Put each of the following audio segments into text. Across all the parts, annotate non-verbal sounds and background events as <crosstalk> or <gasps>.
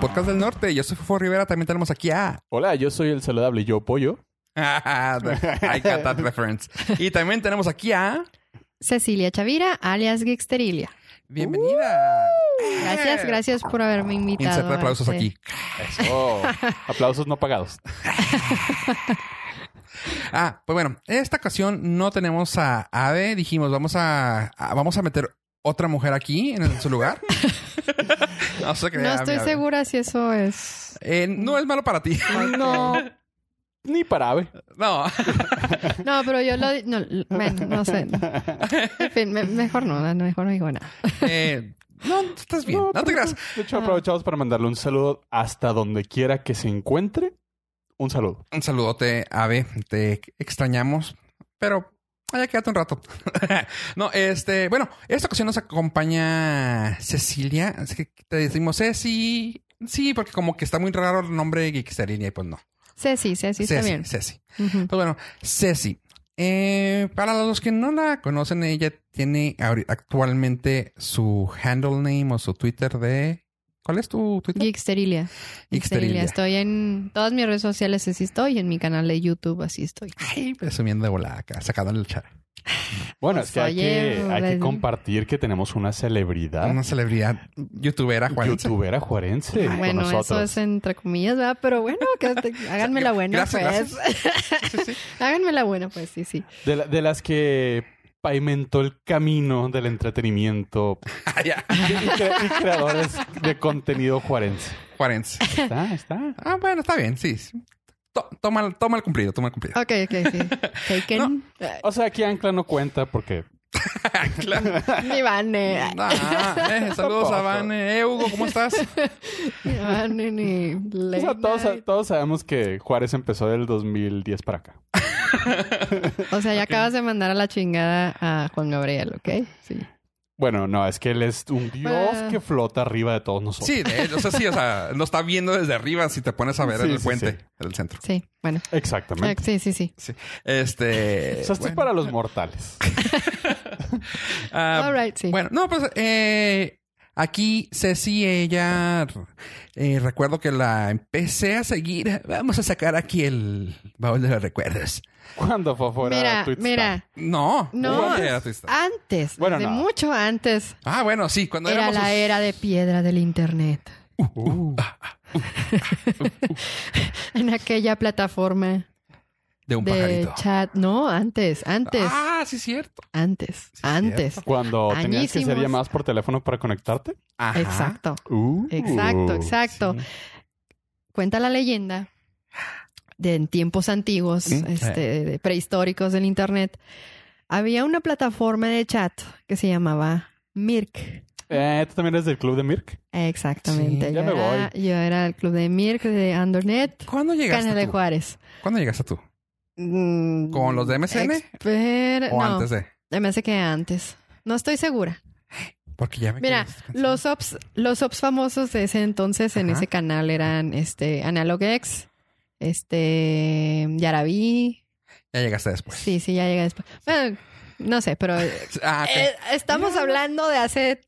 podcast del norte. Yo soy Fofo Rivera. También tenemos aquí a. Hola, yo soy el saludable Yo Pollo. <laughs> I got that reference. Y también tenemos aquí a. Cecilia Chavira, alias Gixterilia. Bienvenida. Gracias, gracias por haberme invitado. Inserta aplausos a este- aquí. Eso. Aplausos no pagados. <laughs> Ah, pues bueno, esta ocasión no tenemos a Ave. Dijimos, vamos a, a- vamos a meter otra mujer aquí en, su lugar. <laughs> no se crea, No mi estoy Ave. segura si eso es. Eh, no es malo para ti. No. Ni para ave. no. <laughs> No, pero yo lo. No, bueno, no sé. En fin, me- mejor no, no, mejor no digo nada. Eh, no, estás bien. No, te pero, creas. De hecho, aprovechamos para mandarle un saludo hasta donde quiera que se encuentre. Un saludo. Un saludote, Ave. Te extrañamos, pero allá quédate un rato. <laughs> no, este, bueno, esta ocasión nos acompaña Cecilia. Así que te decimos Ceci. Sí, porque como que está muy raro el nombre de Geeksterina y pues no. Ceci, Ceci, está Ceci, bien. Ceci. Ujú. Pues bueno, Ceci. eh, para los que no la conocen, ella tiene actualmente su handle name o su Twitter de. ¿Cuál es tu Twitter? Gixterilia. Gixterilia. Estoy en todas mis redes sociales, así estoy. En mi canal de YouTube, así estoy. Ay, presumiendo de volada acá, sacado en el chat. Bueno, Pues, es que hay, oye, que hay que pues, compartir que tenemos una celebridad. Una celebridad youtubera, juarense. Youtubera juarense. con Bueno, eso nosotros. es entre comillas, ¿verdad? Pero bueno, que te- <laughs> háganme la buena, Gracias, pues. <laughs> háganme la buena, pues, sí, sí. De, la- de las que pavimentó el camino del entretenimiento <laughs> Ah, ya. y, cre- y creadores de contenido juarense. Juarense. Está, está. Ah, bueno, está bien, sí. To- toma, toma el cumplido, toma el cumplido. Ok, ok, sí. <laughs> Taken. O sea, aquí Ancla no cuenta porque <laughs> Claro. Ni Vane. Eh, <laughs> saludos a Vane. Eh, Hugo, ¿cómo estás? <laughs> Ni Vane, ni o sea, Lena. todos, todos sabemos que Juárez empezó del 2010 para acá. O sea, ya acabas de mandar a la chingada a Juan Gabriel, ¿ok? Sí. Bueno, no, es que él es un dios Ah. que flota arriba de todos nosotros. Sí, de, o sea, sí, o sea, lo está viendo desde arriba si te pones a ver Sí, en el sí, puente, sí. en el centro. Sí, bueno. Ah, Exactamente. Sí, sí, sí. Sí. Este. <laughs> O sea, esto es para los mortales. <laughs> Ah, All right, sí. Bueno, no, pues eh, aquí Ceci, ella, eh, recuerdo que la empecé a seguir. Vamos a sacar aquí el baúl de los recuerdos. Cuando fue fuera Mira, Twitstar? mira. No, No, ¿cuándo antes, Bueno, de no. mucho antes, Ah, bueno, sí, cuando era éramos la sus- era de piedra del internet. Uh, <laughs> En aquella plataforma de un de pajarito. chat. No, antes, antes, Ah, sí, cierto. antes, antes. Cuando tenías que hacer Añísimos. llamadas por teléfono para conectarte. Ajá. Exacto. Uh, Exacto, exacto. sí. Cuenta la leyenda de en tiempos antiguos, este, de prehistóricos del internet, había una plataforma de chat que se llamaba Mirk. Eh, ¿Tú también eres del club de Mirk? Exactamente. Sí, ya yo, me era, yo era el club de Mirk de Andernet, ¿Cuándo llegaste Canal de? Juárez. ¿Cuándo llegaste tú? Mm, ¿Con los de MSN? Exper- ¿O no, antes de? hace que antes. No estoy segura. Porque ya me Mira, los ops, los ops famosos de ese entonces en ese canal eran este Analogex, este Yaraví. Ya llegaste después. Sí, sí, ya llega después. Bueno, no sé, pero eh, Ah, ok. estamos hablando de hace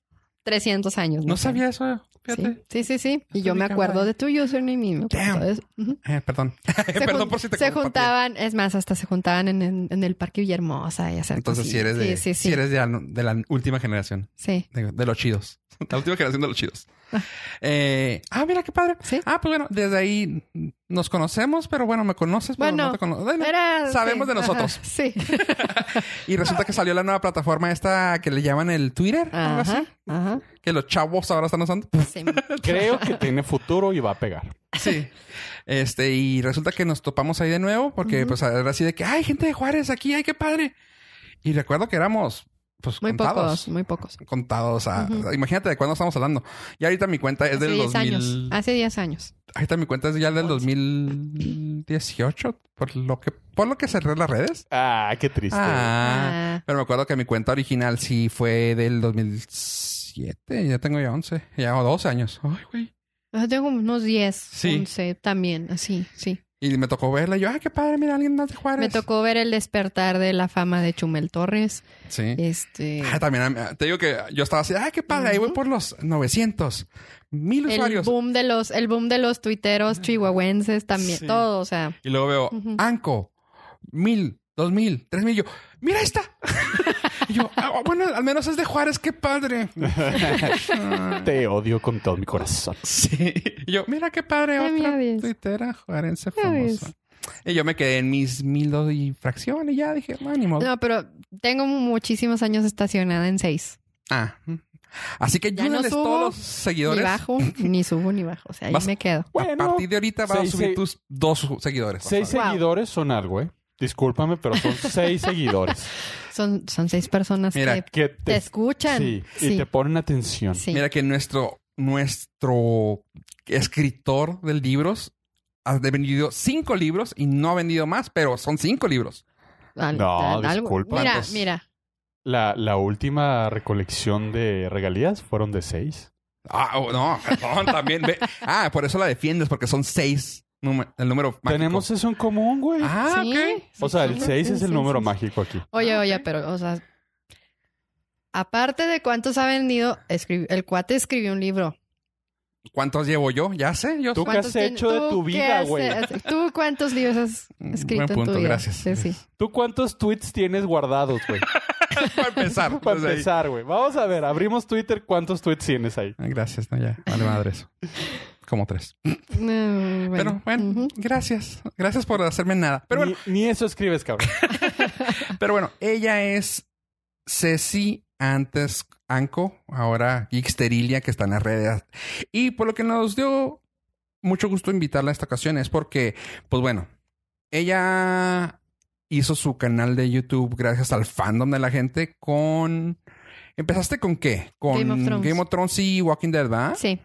300 años. no sabía eso. Fíjate. Sí, sí, sí, sí. Y yo me acuerdo de tu username y me de eso. Eh, perdón. <laughs> Se, perdón por si te se juntaban, es más, hasta se juntaban en, en- en el Parque Villahermosa y hacer Entonces, si eres, de, Sí, sí, si eres de, la, de la última generación, Sí. de, de los chidos. <laughs> La última generación de los chidos. <laughs> Eh, ah, mira qué padre. Sí. Ah, pues bueno, desde ahí nos conocemos, pero bueno, me conoces, pero Bueno, no te conozco. Bueno, sabemos sí, de nosotros. ajá, <laughs> sí. Y resulta que salió la nueva plataforma esta que le llaman el Twitter, algo así, ajá. que los chavos ahora están usando. Sí. Creo que tiene futuro y va a pegar. Sí. Este, y resulta que nos topamos ahí de nuevo, porque pues era así de que, ay, gente de Juárez aquí, ay, qué padre. Y recuerdo que éramos, pues, Muy contados. pocos, muy pocos. Contados. a-. Imagínate de cuándo estamos hablando. Y ahorita mi cuenta es Hace del 10 2000. años. Hace 10 años. Ahorita mi cuenta es ya del 2018, por lo que, por lo que cerré las redes. Ah, qué triste. Ah, Ah. pero me acuerdo que mi cuenta original sí fue del 2007. Ya tengo ya 11, ya 12 años. Ay, güey. Yo tengo unos 10, Sí. 11 también, así, sí. Y me tocó verla. Y yo, ay, qué padre, mira, alguien más de Juárez. Me tocó ver el despertar de la fama de Chumel Torres. Sí. Este. Ah, también, ah, te digo que yo estaba así, ay, qué padre, ahí voy por los 900. Mil El usuarios. boom de los, el boom de los tuiteros chihuahuenses también, Sí. todo, o sea. Y luego veo. Anco, mil, dos mil, tres mil. Y yo, mira esta. <laughs> y yo, ah, bueno, al menos es de Juárez, qué padre. <laughs> Te odio con todo mi corazón. sí. Y yo, mira qué padre, Ay, otra tuitera juarense ves. famosa. Y yo me quedé en mis mil dos y fracción y ya dije, no, ni modo. No, pero tengo muchísimos años estacionada en seis. Ah. Así que Ya no subo, todos los Ni seguidores. bajo, ni subo, ni bajo. O sea, ahí Vas- me quedo. A Bueno, partir de ahorita vas a subir seis- tus dos seguidores. seis Wow. seguidores son algo, ¿eh? Discúlpame, pero son <laughs> seis seguidores Son, son seis personas Mira, que que te te, escuchan. sí, Sí, y te ponen atención. sí. Mira que nuestro, nuestro escritor de libros ha vendido cinco libros y no ha vendido más, pero son cinco libros. Al- No, al- disculpa. Mira, mira. La, la última recolección de regalías fueron de seis. Ah, oh, no, perdón, también. ve- Ah, por eso la defiendes, porque son seis. Número- el número mágico. Tenemos eso en común, güey. Ah, Sí, ok. o sea, el sí, seis sí, es el sí, número sí. mágico aquí. Oye, oye, pero, o sea, aparte de cuántos ha vendido, el cuate escribió un libro. ¿Cuántos llevo yo? Ya sé, yo Tú-. ¿Qué has ¿Cuántos tiene- hecho de tú tu vida, güey? ¿Tú cuántos libros has Mm, escrito buen en punto, tu vida? gracias. Sí, sí. ¿Tú cuántos tweets tienes guardados, güey? <laughs> Para empezar. <laughs> Para empezar, güey. Vamos a ver, abrimos Twitter, ¿cuántos tweets tienes ahí? Ah, Gracias, no, ya. Vale madre eso. <laughs> Como tres. No, Pero bueno, gracias. Gracias por hacerme nada. Pero bueno, ni, ni eso escribes, cabrón. <laughs> <laughs> Pero bueno, ella es Ceci, antes Anco, ahora Geeksterilia, que está en las redes. Y por lo que nos dio mucho gusto invitarla a esta ocasión es porque, pues bueno, ella hizo su canal de YouTube gracias al fandom de la gente con... ¿Empezaste con qué? Con Game of Thrones. Game of Thrones y Walking Dead, ¿verdad? Sí.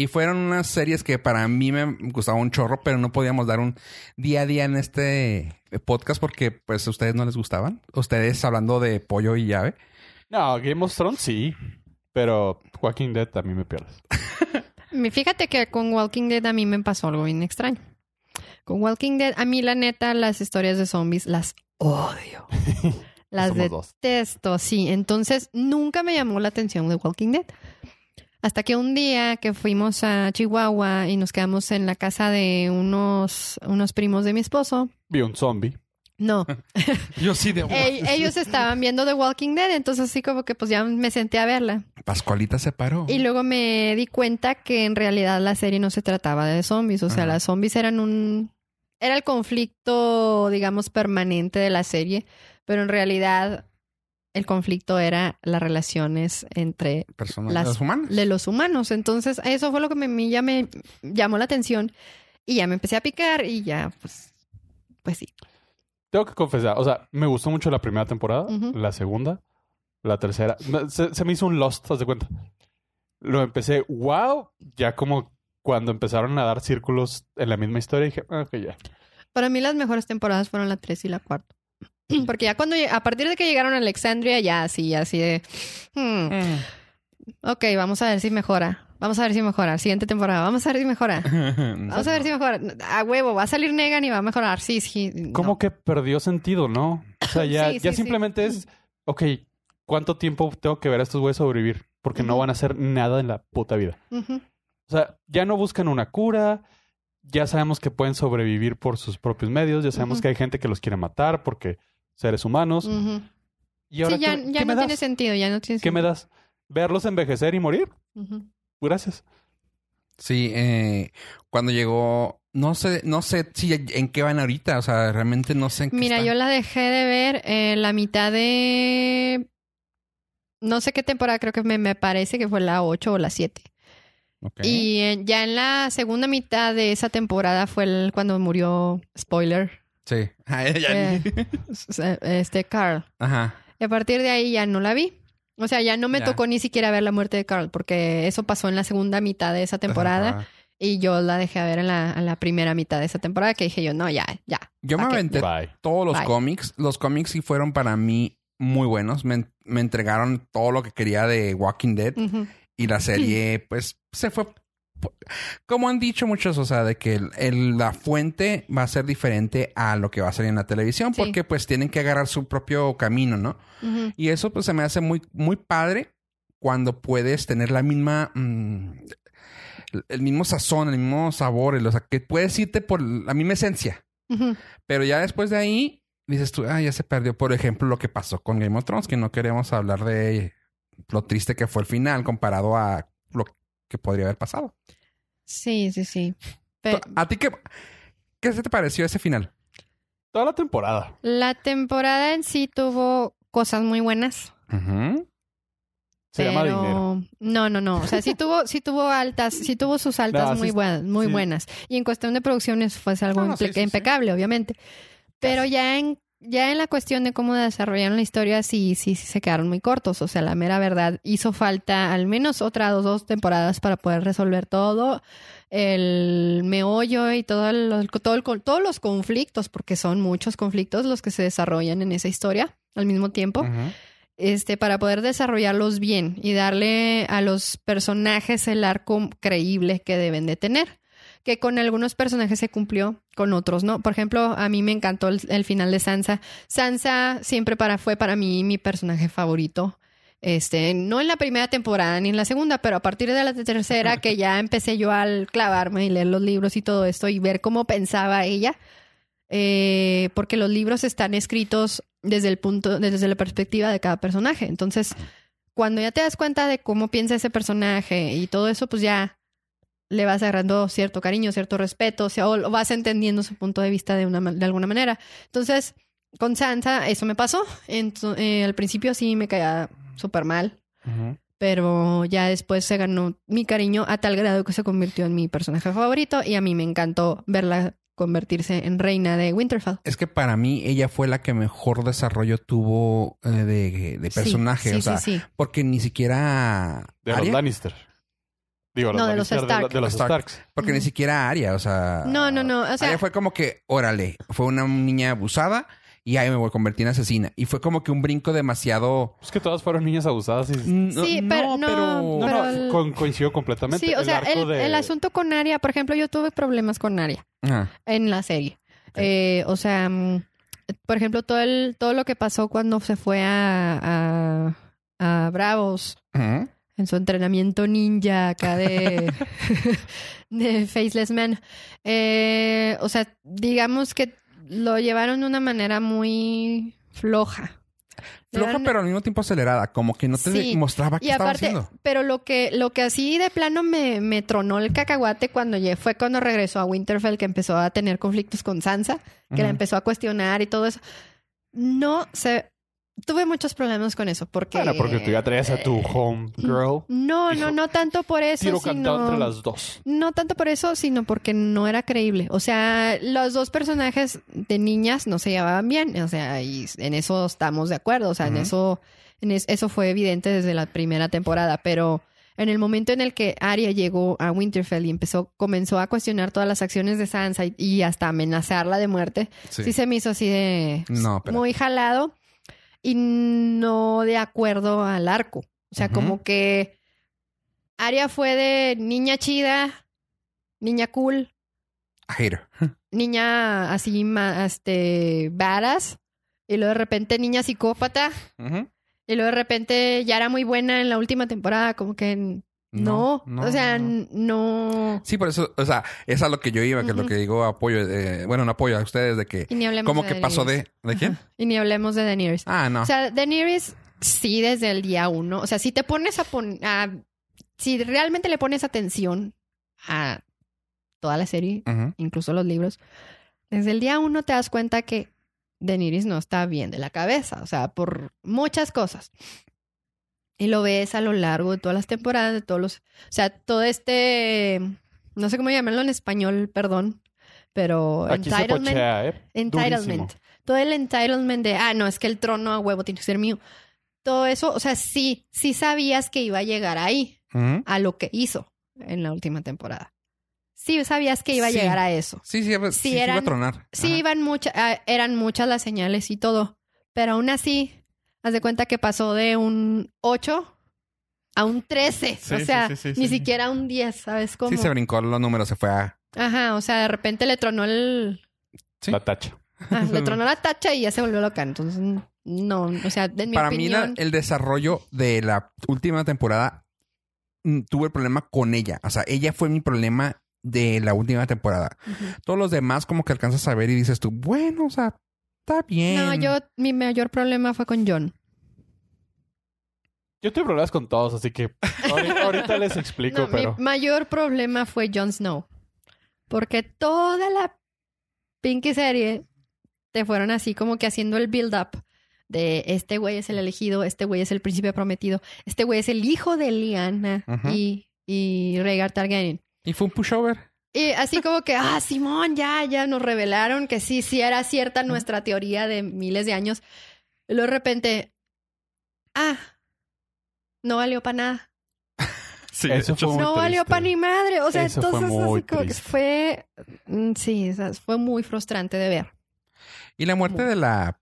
Y fueron unas series que para mí me gustaban un chorro, pero no podíamos dar un día a día en este podcast porque pues a ustedes no les gustaban. Ustedes hablando de pollo y llave. No, Game of Thrones sí. Pero Walking Dead también me pierdes. Fíjate que con Walking Dead a mí me pasó algo bien extraño. Con Walking Dead, a mí la neta, las historias de zombies las odio. <laughs> Las Somos dos. detesto, sí. Entonces, nunca me llamó la atención de Walking Dead. Hasta que un día que fuimos a Chihuahua y nos quedamos en la casa de unos, unos primos de mi esposo. Vi un zombie. No, <laughs> Yo sí de ellos estaban viendo The Walking Dead, entonces así como que pues ya me senté a verla. Pascualita se paró. Y luego me di cuenta que en realidad la serie no se trataba de zombies. O sea, las zombies eran un... Era el conflicto, digamos, permanente de la serie. Pero en realidad el conflicto era las relaciones entre Personas las- los humanos. de los humanos. Entonces, eso fue lo que me, me- ya me llamó la atención. Y ya me empecé a picar y ya, pues... Pues sí. Tengo que confesar, o sea, me gustó mucho la primera temporada, la segunda, la tercera. Se, se me hizo un Lost, haz de cuenta. Lo empecé, wow, ya como cuando empezaron a dar círculos en la misma historia, dije, ah, ok, ya. Para mí las mejores temporadas fueron la 3 y la 4. <clears throat> Porque ya cuando, a partir de que llegaron a Alexandria, ya así, así de... hmm, Mm. Ok, vamos a ver si mejora. Vamos a ver si mejora. Siguiente temporada. Vamos a ver si mejora. <laughs> Vamos a ver si mejora. A huevo, va a salir Negan y va a mejorar. Sí, sí. no. Como que perdió sentido, ¿no? O sea, ya, Sí, sí, ya sí. simplemente es, ok, ¿cuánto tiempo tengo que ver a estos güeyes sobrevivir? Porque no van a hacer nada en la puta vida. O sea, ya no buscan una cura, ya sabemos que pueden sobrevivir por sus propios medios, ya sabemos que hay gente que los quiere matar porque seres humanos. Y ahora, Sí, ya, ¿qué, ya qué no me tiene das? sentido. Ya no tiene ¿Qué me das? ¿Verlos envejecer y morir? Gracias. Sí, eh, cuando llegó, no sé, no sé si en qué van ahorita, o sea, realmente no sé en qué Mira, están. yo la dejé de ver en la mitad de... No sé qué temporada, creo que me, me parece que fue la 8 o la 7. Ok. Y en- ya en la segunda mitad de esa temporada fue el- cuando murió, spoiler, Sí. Eh. <laughs> este Carl. Ajá. Y a partir de ahí ya no la vi. O sea, ya no me Ya. tocó ni siquiera ver la muerte de Carl, porque eso pasó en la segunda mitad de esa temporada y yo la dejé ver en la, en la primera mitad de esa temporada, que dije yo, no, ya, ya. Yo me aventé Bye. todos los Bye. cómics. Los cómics sí fueron para mí muy buenos. Me, me entregaron todo lo que quería de Walking Dead. Y la <clears throat> serie, pues, se fue como han dicho muchos, o sea, de que el- el- la fuente va a ser diferente a lo que va a salir en la televisión, Sí. porque pues tienen que agarrar su propio camino, ¿no? Y eso pues se me hace muy, muy padre cuando puedes tener la misma, mm, el- mismo sazón, el mismo sabor, el- o sea, que puedes irte por la misma esencia. Pero ya después de ahí, dices tú, ah, ya se perdió. Por ejemplo, lo que pasó con Game of Thrones, que no queremos hablar de lo triste que fue el final comparado a que podría haber pasado. Sí, sí, sí. Pe- ¿A ti qué, qué se te pareció ese final? Toda la temporada. la temporada en sí tuvo cosas muy buenas. Ujú. Se llama pero- dinero. No, no, no. O sea, sí tuvo, sí tuvo altas, sí tuvo sus altas No, muy buenas, muy sí. buenas. Y en cuestión de producciones fue algo No, no, sí, impe- sí, sí. impecable, obviamente. Pero ya en, ya en la cuestión de cómo desarrollaron la historia, sí, sí, sí se quedaron muy cortos. O sea, la mera verdad, hizo falta al menos otras dos, dos temporadas para poder resolver todo el meollo y todo el- todo el- todos los conflictos, porque son muchos conflictos los que se desarrollan en esa historia al mismo tiempo este, para poder desarrollarlos bien y darle a los personajes el arco creíble que deben de tener. Que con algunos personajes se cumplió, con otros no. Por ejemplo, a mí me encantó el, el final de Sansa. Sansa siempre para, fue para mí mi personaje favorito. Este, no en la primera temporada ni en la segunda, pero a partir de la tercera que ya empecé yo al clavarme y leer los libros y todo esto y ver cómo pensaba ella, eh, porque los libros están escritos desde el punto, desde la perspectiva de cada personaje. Entonces, cuando ya te das cuenta de cómo piensa ese personaje y todo eso, pues ya le vas agarrando cierto cariño, cierto respeto, o sea, o vas entendiendo su punto de vista de, una, ma- de alguna manera. Entonces, con Sansa eso me pasó. Ento- eh, al principio sí me caía súper mal, pero ya después se ganó mi cariño a tal grado que se convirtió en mi personaje favorito y a mí me encantó verla convertirse en reina de Winterfell. Es que para mí ella fue la que mejor desarrollo tuvo eh, de, de personaje. Sí, o sea, sí, sí. porque ni siquiera De los Lannister. Digo, No, de los Stark. De, los Stark. Starks. porque ni siquiera Aria, o sea, No, no, no, o sea- Arya fue como que, órale, fue una niña abusada y ahí me voy a convertir en asesina. Y fue como que un brinco demasiado. Es que todas fueron niñas abusadas y... No, Sí, pero no, No, pero no, el- con- coincido completamente. Sí, o sea, arco el, de- el asunto con Aria, por ejemplo, yo tuve problemas con Aria Ajá. en la serie. Eh, o sea, mm, por ejemplo, todo el, todo lo que pasó cuando se fue a, a, a Bravos Ujú. En su entrenamiento ninja acá de, <laughs> de Faceless Man. Eh, o sea, digamos que lo llevaron de una manera muy floja. Floja, pero al mismo tiempo acelerada. Como que no te Sí. mostraba qué Y estaba aparte, haciendo. pero lo que, lo que así de plano me, me tronó el cacahuate cuando fue cuando regresó a Winterfell, que empezó a tener conflictos con Sansa, que la empezó a cuestionar y todo eso. No sé, tuve muchos problemas con eso, porque... Bueno, porque tú ya traías a tu home girl. No, no, no tanto por eso, Tiro cantado sino... entre las dos. No tanto por eso, sino porque no era creíble. O sea, los dos personajes de niñas no se llevaban bien. O sea, y en eso estamos de acuerdo. O sea, en eso, en es- eso fue evidente desde la primera temporada. Pero en el momento en el que Arya llegó a Winterfell y empezó, comenzó a cuestionar todas las acciones de Sansa y, y hasta amenazarla de muerte, Sí. sí. se me hizo así de No, muy jalado y no de acuerdo al arco. O sea, como que Aria fue de niña chida, niña cool, A hater. <laughs> niña así, este, badass, y luego de repente niña psicópata, y luego de repente ya era muy buena en la última temporada, como que no, o sea, no. no. Sí, por eso, o sea, es a lo que yo iba, que es lo que digo apoyo, eh, bueno, no apoyo a ustedes de que, Y ni hablemos como de que pasó de. ¿de quién? Y ni hablemos de Daenerys. Ah, no. O sea, Daenerys sí desde el día uno. O sea, si te pones a poner... Si realmente le pones atención a toda la serie, incluso los libros, desde el día uno te das cuenta que Daenerys no está bien de la cabeza. O sea, por muchas cosas. Y lo ves a lo largo de todas las temporadas, de todos los... O sea, todo este... No sé cómo llamarlo en español, perdón. Pero... Aquí se entitlement. pochea, ¿eh? Entitlement. Durísimo. Todo el entitlement de, ah, no, es que el trono a huevo tiene que ser mío. Todo eso, o sea, sí, sí sabías que iba a llegar ahí, a lo que hizo en la última temporada. Sí sabías que iba a Sí. llegar a eso. Sí, sí, sí, Sí, iba a tronar. Sí, Ajá. iban muchas, eran muchas las señales y todo, pero aún así, haz de cuenta que pasó de un 8 a un 13. Sí, o sea, sí, sí, ni sí. siquiera a un 10, ¿sabes cómo? Sí, se brincó los números, se fue a. Ajá, o sea, de repente le tronó el... Sí. La tacha. ah, le <laughs> tronó la tacha y ya se volvió loca. Entonces, no, o sea, en mi Para mí, la- el desarrollo de la última temporada mm, tuve el problema con ella. O sea, ella fue mi problema de la última temporada. Todos los demás, como que alcanzas a ver y dices tú, bueno, o sea, está bien. No, yo, mi mayor problema fue con John. Yo tengo problemas con todos, así que ahorita, <laughs> ahorita les explico, No, pero... mi mayor problema fue Jon Snow. Porque toda la pinky serie te fueron así como que haciendo el build-up de este güey es el elegido, este güey es el príncipe prometido, este güey es el hijo de Lyanna Ujú. y, y Rhaegar Targaryen. Y fue un pushover. Y así como que, ah, Simón, ya, ya nos revelaron que sí, sí era cierta nuestra teoría de miles de años. Y luego de repente, ah, no valió para nada. <laughs> Sí, Eso fue muy no valió para ni madre. O sea, Eso fue entonces muy así como que fue, mm, sí, o sea, fue muy frustrante de ver. Y la muerte de la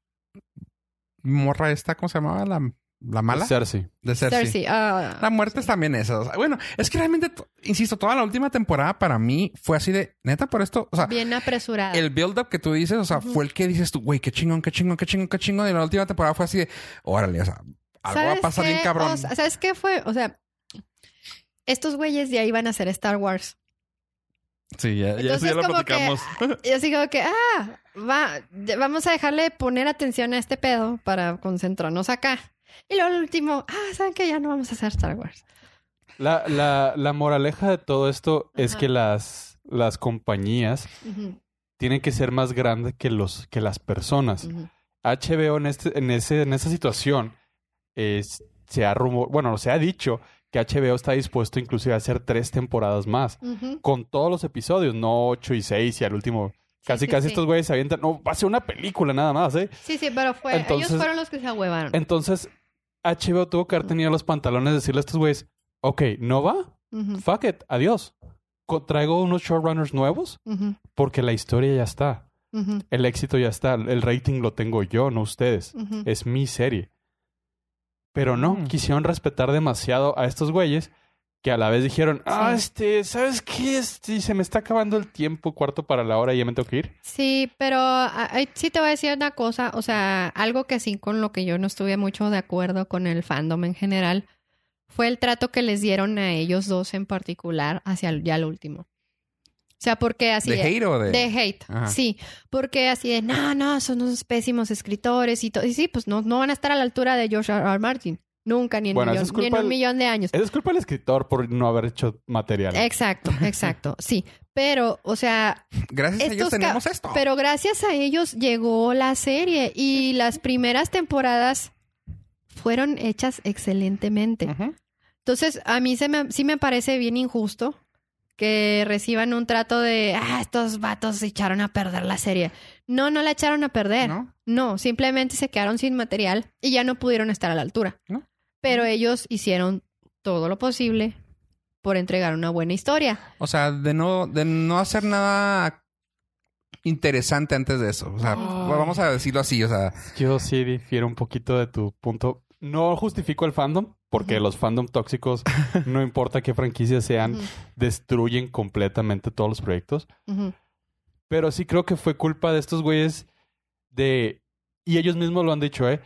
morra esta, ¿cómo se llamaba? La, la mala. Cersei. De Cersei. Cersei, ah, La muerte es también esa. O sea, bueno, es que realmente, insisto, toda la última temporada para mí fue así de, neta, por esto, o sea, bien apresurada. el build-up que tú dices, o sea, fue el que dices tú, güey, qué chingón, qué chingón, qué chingón, qué chingón. Y la última temporada fue así de, órale, o sea, algo va a ¿Sabes pasar bien cabrón. O sea, ¿Sabes qué fue? O sea, estos güeyes ya iban a hacer Star Wars. sí, ya, ya, Entonces, ya lo que- platicamos. <laughs> Y así como que, ah, va, de- vamos a dejarle poner atención a este pedo para concentrarnos acá. Y luego el último, ah, ¿saben que Ya no vamos a hacer Star Wars. La, la, la moraleja de todo esto es que las, las compañías tienen que ser más grandes que, los, que las personas. HBO en, este, en, ese, en esa situación es- se ha rumor, bueno, se ha dicho que HBO está dispuesto inclusive a hacer tres temporadas más con todos los episodios, no ocho y seis y al último casi sí, casi sí. estos güeyes se avientan, no, va a ser una película nada más, ¿eh? Sí, sí, pero fue, Entonces- ellos fueron los que se ahuevaron. Entonces HBO tuvo que haber tenido los pantalones de decirle a estos güeyes, ok, no va, fuck it, adiós. Traigo unos showrunners nuevos porque la historia ya está, el éxito ya está, el rating lo tengo yo, no ustedes. es mi serie. Pero no, Mm. quisieron respetar demasiado a estos güeyes que a la vez dijeron, ah, Sí. este, ¿sabes qué? Este, se me está acabando el tiempo, cuarto para la hora y ya me tengo que ir. Sí, pero sí te voy a decir una cosa, o sea, algo que sí con lo que yo no estuve mucho de acuerdo con el fandom en general fue el trato que les dieron a ellos dos en particular hacia el- ya el último. O sea, porque así ¿De de, hate o de...? de hate, Ajá. sí, porque así de, no, no, son unos pésimos escritores y todo, y sí, pues no, no van a estar a la altura de George R. R. Martin, nunca, ni en, Bueno, eso millón- es ni en culpa un millón de años. Esa es culpa del escritor por no haber hecho material. Exacto, <laughs> exacto, sí, pero, o sea, Gracias a ellos tenemos esto. Pero gracias a ellos llegó la serie y las primeras temporadas fueron hechas excelentemente. Entonces, a mí se me, sí me parece bien injusto que reciban un trato de, ah, estos vatos se echaron a perder la serie. No, no la echaron a perder. ¿No? No, simplemente se quedaron sin material y ya no pudieron estar a la altura. ¿No? Pero ellos hicieron todo lo posible por entregar una buena historia. O sea, de no, de no hacer nada interesante antes de eso. O sea, Ay. vamos a decirlo así, o sea, Yo sí difiero un poquito de tu punto. No justifico el fandom, porque los fandom tóxicos, <laughs> no importa qué franquicias sean, destruyen completamente todos los proyectos. Pero sí creo que fue culpa de estos güeyes de... Y ellos mismos lo han dicho, ¿eh?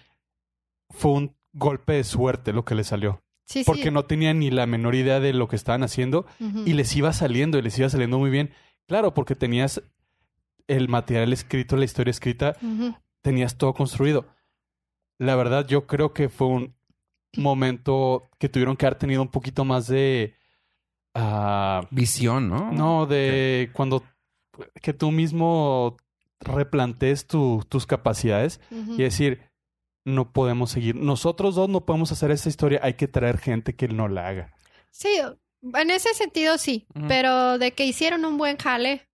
Fue un golpe de suerte lo que les salió. Sí, Porque sí. no tenían ni la menor idea de lo que estaban haciendo y les iba saliendo y les iba saliendo muy bien. Claro, porque tenías el material escrito, la historia escrita, tenías todo construido. La verdad, yo creo que fue un momento que tuvieron que haber tenido un poquito más de... ah, visión, ¿no? no, de cuando que tú mismo replantees tu- tus capacidades y decir, no podemos seguir. Nosotros dos no podemos hacer esta historia, hay que traer gente que no la haga. Sí, en ese sentido sí, pero de que hicieron un buen jale,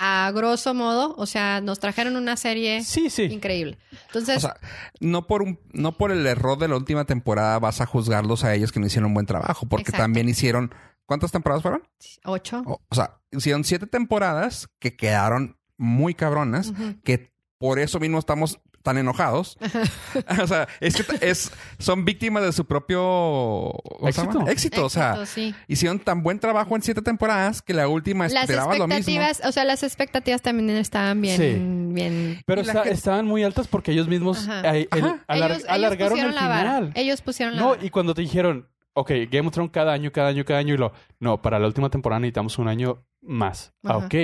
a grosso modo, o sea, nos trajeron una serie Sí, sí. increíble. Entonces, O sea, no por un, no por el error de la última temporada vas a juzgarlos a ellos que no hicieron un buen trabajo, porque Exacto. también hicieron ¿cuántas temporadas fueron? ocho. O, o sea, hicieron siete temporadas que quedaron muy cabronas, que por eso mismo estamos están enojados. <laughs> <laughs> o sea, es que es, son víctimas de su propio. Éxito. éxito. O sea, Éxito, sí. hicieron tan buen trabajo en siete temporadas que la última Las esperabas lo mismo. expectativas, o sea, las expectativas también estaban bien, Sí. bien. Pero está- estaban muy altas porque ellos mismos Ajá. eh, el- Ajá. alar- ellos, ellos alargaron el final. Ellos pusieron la No, vara. y cuando te dijeron, ok, Game of Thrones cada año, cada año, cada año, y lo, no, para la última temporada necesitamos un año más. Ah, Ajá. ok,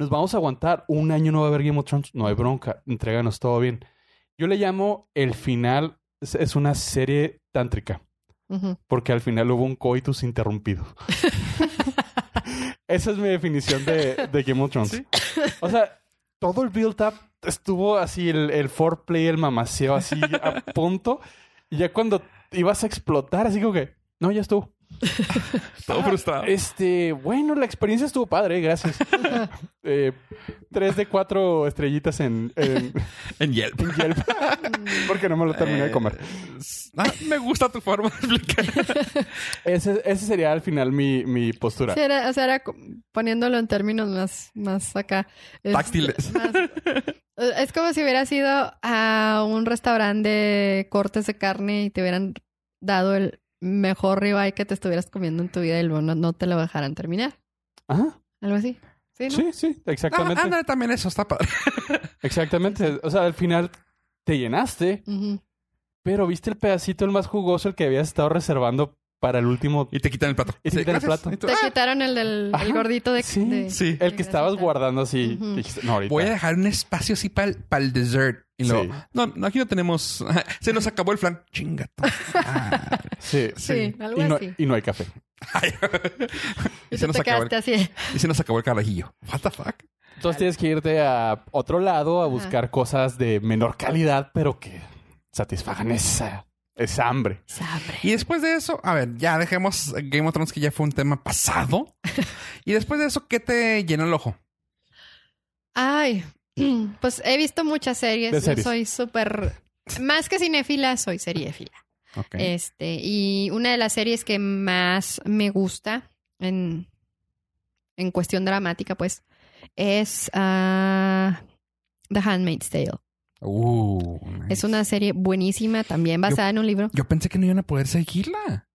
nos vamos a aguantar. Un año no va a haber Game of Thrones, no hay bronca, entréganos todo bien. Yo le llamo el final, es, una serie tántrica, porque al final hubo un coitus interrumpido. <laughs> Esa es mi definición de, de Game of Thrones. O sea, todo el build-up estuvo así, el, el foreplay, el mamaceo así a punto. Y ya cuando ibas a explotar, así como que, no, ya estuvo. <laughs> Todo frustrado. Este, bueno, la experiencia estuvo padre, gracias. <laughs> Eh, tres de cuatro estrellitas en, en, <laughs> En Yelp. en Yelp. Porque no me lo terminé de comer. Ah, me gusta tu forma de explicar. Ese, ese sería al final mi, mi postura. Sí, era- o sea, era poniéndolo en términos más, más acá. este, Táctiles. más- es como si hubieras ido a un restaurante de cortes de carne y te hubieran dado el mejor ribeye que te estuvieras comiendo en tu vida y luego no, no te lo dejaran terminar. Ajá. Algo así. Sí, ¿no? Sí, sí, exactamente. Ah, también eso está padre. <laughs> Exactamente. O sea, al final te llenaste, pero viste el pedacito el más jugoso, el que habías estado reservando para el último. Y te quitan el plato. Y te quitan el gracias. plato. Y tú, Te ah, quitaron el del el gordito de... Sí, de- sí. El que estabas grasita. guardando así. No, ahorita. Voy a dejar un espacio así para el, dessert. Y luego, Sí. no, no, aquí no tenemos. <laughs> Se nos acabó el flan. Chingato. Ah. Sí. Sí, algo Y no, así. y no hay café. <laughs> Y se nos te acabó quedaste el, así. y se nos acabó el carajillo. What the fuck? Entonces tienes que irte a otro lado a Ajá. buscar cosas de menor calidad, pero que satisfagan esa, esa hambre. Sabre. Y después de eso, a ver, ya dejemos Game of Thrones que ya fue un tema pasado. <laughs> y después de eso, ¿qué te llenó el ojo? Ay, <clears throat> pues he visto muchas series. De Yo series. soy súper... Más que cinéfila, soy seriéfila. Ok. Este, y una de las series que más me gusta en, en cuestión dramática, pues, es ah, The Handmaid's Tale. Uh, nice. Es una serie buenísima, también basada en un libro. Yo pensé que no iban a poder seguirla.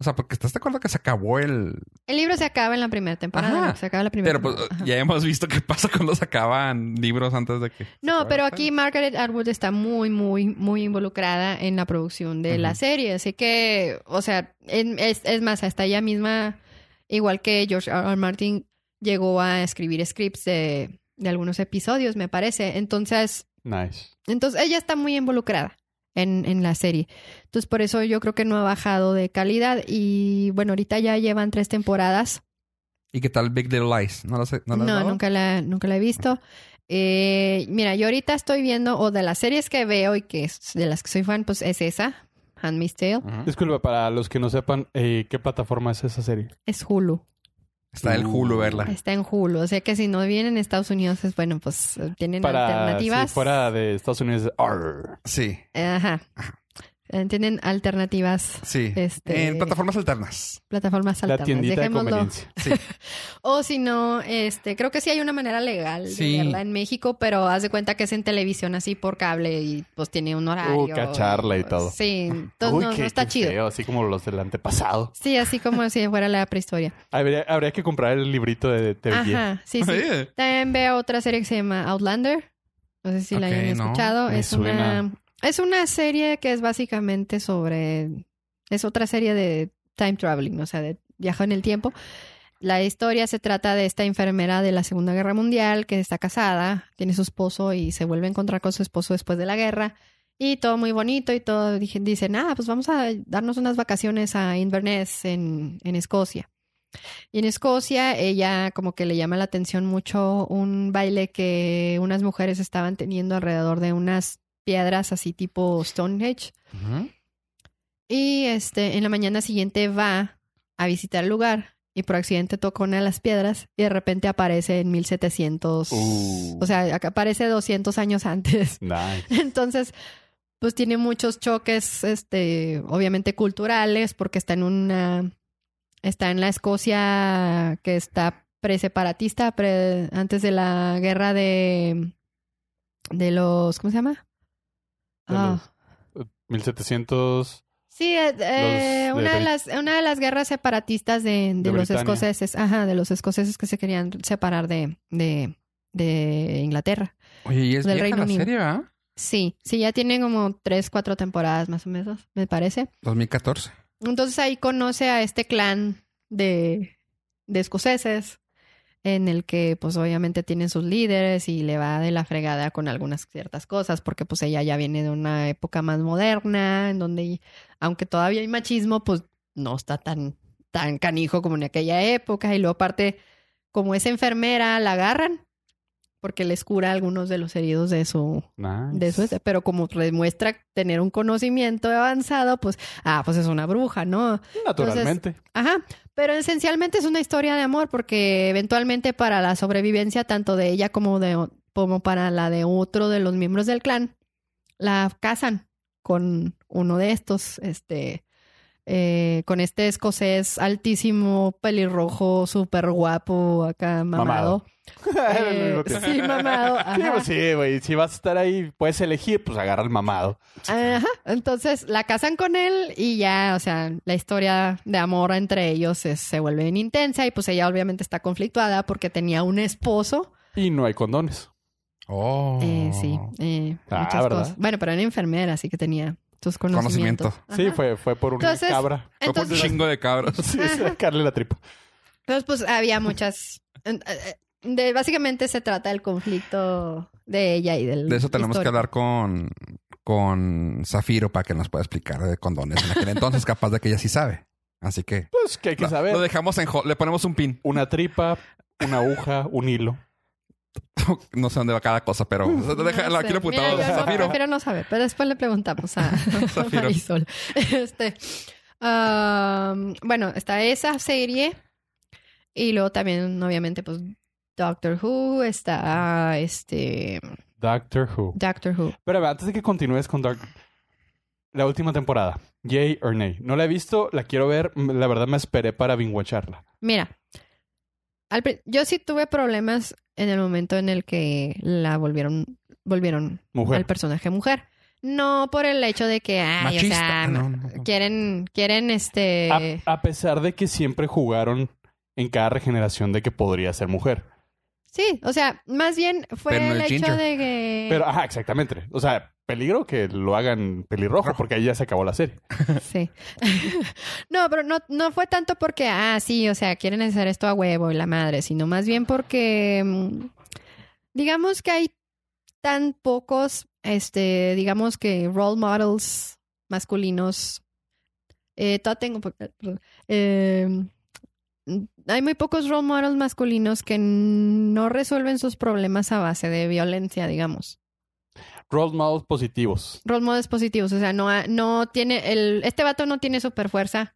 O sea, porque estás de acuerdo que se acabó el. El libro se acaba en la primera temporada. Se acaba la primera Pero pues temporada. Ya hemos visto qué pasa cuando se acaban libros antes de que. No, pero aquí serie. Margaret Atwood está muy, muy, muy involucrada en la producción de la serie. Así que, o sea, es, es más, hasta ella misma, igual que George R. R. Martin, llegó a escribir scripts de, de algunos episodios, me parece. Entonces, Nice. entonces ella está muy involucrada en, en la serie. Entonces, por eso yo creo que no ha bajado de calidad. Y bueno, ahorita ya llevan tres temporadas. ¿Y qué tal Big Little Lies? ¿No lo sé? ¿No, No, nunca la, nunca la he visto. Eh, mira, yo ahorita estoy viendo, o de las series que veo y que es- de las que soy fan, pues es esa, Handmaid's Tale. Ujú. Disculpa, para los que no sepan, eh, ¿qué plataforma es esa serie? Es Hulu. Está el Hulu verla. Está en Hulu. O sea que si no vienen en Estados Unidos, es bueno, pues eh, tienen Para alternativas. si fuera de Estados Unidos. arr. Sí, Eh, Ajá. Eh, Tienen alternativas, sí. Este- En plataformas alternas. plataformas La alternas. tiendita de Dejémoslo. conveniencia. Sí. <laughs> O si no, este, creo que sí hay una manera legal Sí. de verla en México, pero haz de cuenta que es en televisión así por cable y pues tiene un horario. Uh, cacharla y todo. Sí, entonces Uy, no, qué- no está qué chido. feo, así como los del antepasado. Sí, así como si fuera la prehistoria. <laughs> Habría, habría que comprar el librito de TV. Ajá, sí, sí. <laughs> También veo otra serie que se llama Outlander. No sé si la hayan escuchado. Es suena. una es una serie que es básicamente sobre es otra serie de time traveling, o sea, de viaje en el tiempo. La historia se trata de esta enfermera de la Segunda Guerra Mundial que está casada, tiene su esposo y se vuelve a encontrar con su esposo después de la guerra. Y todo muy bonito y todo. Dicen, ah, pues vamos a darnos unas vacaciones a Inverness en, en Escocia. Y en Escocia, ella como que le llama la atención mucho un baile que unas mujeres estaban teniendo alrededor de unas piedras así tipo Stonehenge. Y este, en la mañana siguiente va a visitar el lugar y por accidente toca una de las piedras y de repente aparece en 1700. Uh. O sea, aparece 200 años antes. <laughs> Nice. <laughs> Entonces, pues tiene muchos choques, este, obviamente culturales, porque está en una, está en la Escocia que está preseparatista, pre- antes de la guerra de, de los, ¿cómo se llama? De Ah. los, eh, 1700. Sí, eh, eh, una, de las, una de las guerras separatistas de, de De los Britania. escoceses, ajá, de los escoceses que se querían separar de, de, de Inglaterra. Oye, y es Del Reino la Unido. serie, ¿verdad? Sí, sí, ya tiene como tres, cuatro temporadas más o menos, me parece. 2014. Entonces ahí conoce a este clan de, de escoceses, en el que pues obviamente tienen sus líderes y le va de la fregada con algunas ciertas cosas, porque pues ella ya viene de una época más moderna, en donde aunque todavía hay machismo, pues no está tan, tan canijo como en aquella época. Y luego aparte, como es enfermera, la agarran porque les cura algunos de los heridos de su, Nice. de eso, pero como demuestra tener un conocimiento avanzado, pues, ah, pues es una bruja, ¿no? Naturalmente. Ajá, pero esencialmente es una historia de amor porque eventualmente para la sobrevivencia tanto de ella como de como para la de otro de los miembros del clan la casan con uno de estos, este, eh, con este escocés altísimo, pelirrojo, súper guapo, acá mamado. Al <laughs> Eh, sí, mamado. <laughs> Ajá. pues sí, güey. Si vas a estar ahí, puedes elegir, pues agarra el mamado. Ajá. Entonces la casan con él y ya, o sea, la historia de amor entre ellos es- se vuelve bien intensa y pues ella obviamente está conflictuada porque tenía un esposo. Y no hay condones. Oh. Eh, sí, eh, Ah, muchas ¿verdad? cosas. Bueno, pero era enfermera, así que tenía conocimientos. Conocimiento. Sí, fue, fue por una Entonces, cabra. Fue por un chingo de cabros. Sí, sacarle la tripa. entonces, pues había muchas... eh, eh, De, básicamente se trata del conflicto de ella y del... De eso tenemos que hablar con, con Zafiro para que nos pueda explicar de condones. En aquel entonces, capaz de que ella sí sabe. Así que Pues que hay que lo, saber. lo dejamos en... Le ponemos un pin. Una tripa, una aguja, un hilo. <laughs> No sé dónde va cada cosa, pero No deja- sé. lo quiero yo no- Zafiro. prefiero no saber, pero después le preguntamos a, <laughs> a Zafiro. Marisol. <laughs> Este, um, bueno, está esa serie y luego también, obviamente, pues Doctor Who, está este Doctor Who. Doctor Who. Pero antes de que continúes con Dark... La última temporada. Yay or nay. No la he visto, la quiero ver. La verdad me esperé para binguacharla. Mira, yo sí tuve problemas en el momento en el que la volvieron, volvieron Mujer. al personaje mujer. No por el hecho de que, ay, o sea, Ah, no, no, no. quieren, quieren este. A, a pesar de que siempre jugaron en cada regeneración de que podría ser mujer. Sí, o sea, más bien fue Pero no el hecho de que. Pero, ajá, exactamente. O sea, peligro que lo hagan pelirrojo, Rojo. porque ahí ya se acabó la serie. <laughs> Sí. <laughs> no, pero no, no fue tanto porque, ah, sí, o sea, quieren hacer esto a huevo y la madre, sino más bien porque, mm, digamos que hay tan pocos, este, digamos que role models masculinos. Eh, todavía tengo. Eh, hay muy pocos role models masculinos que no resuelven sus problemas a base de violencia, digamos. Role models positivos. Role models positivos, o sea, no, no tiene, el, este vato no tiene super fuerza,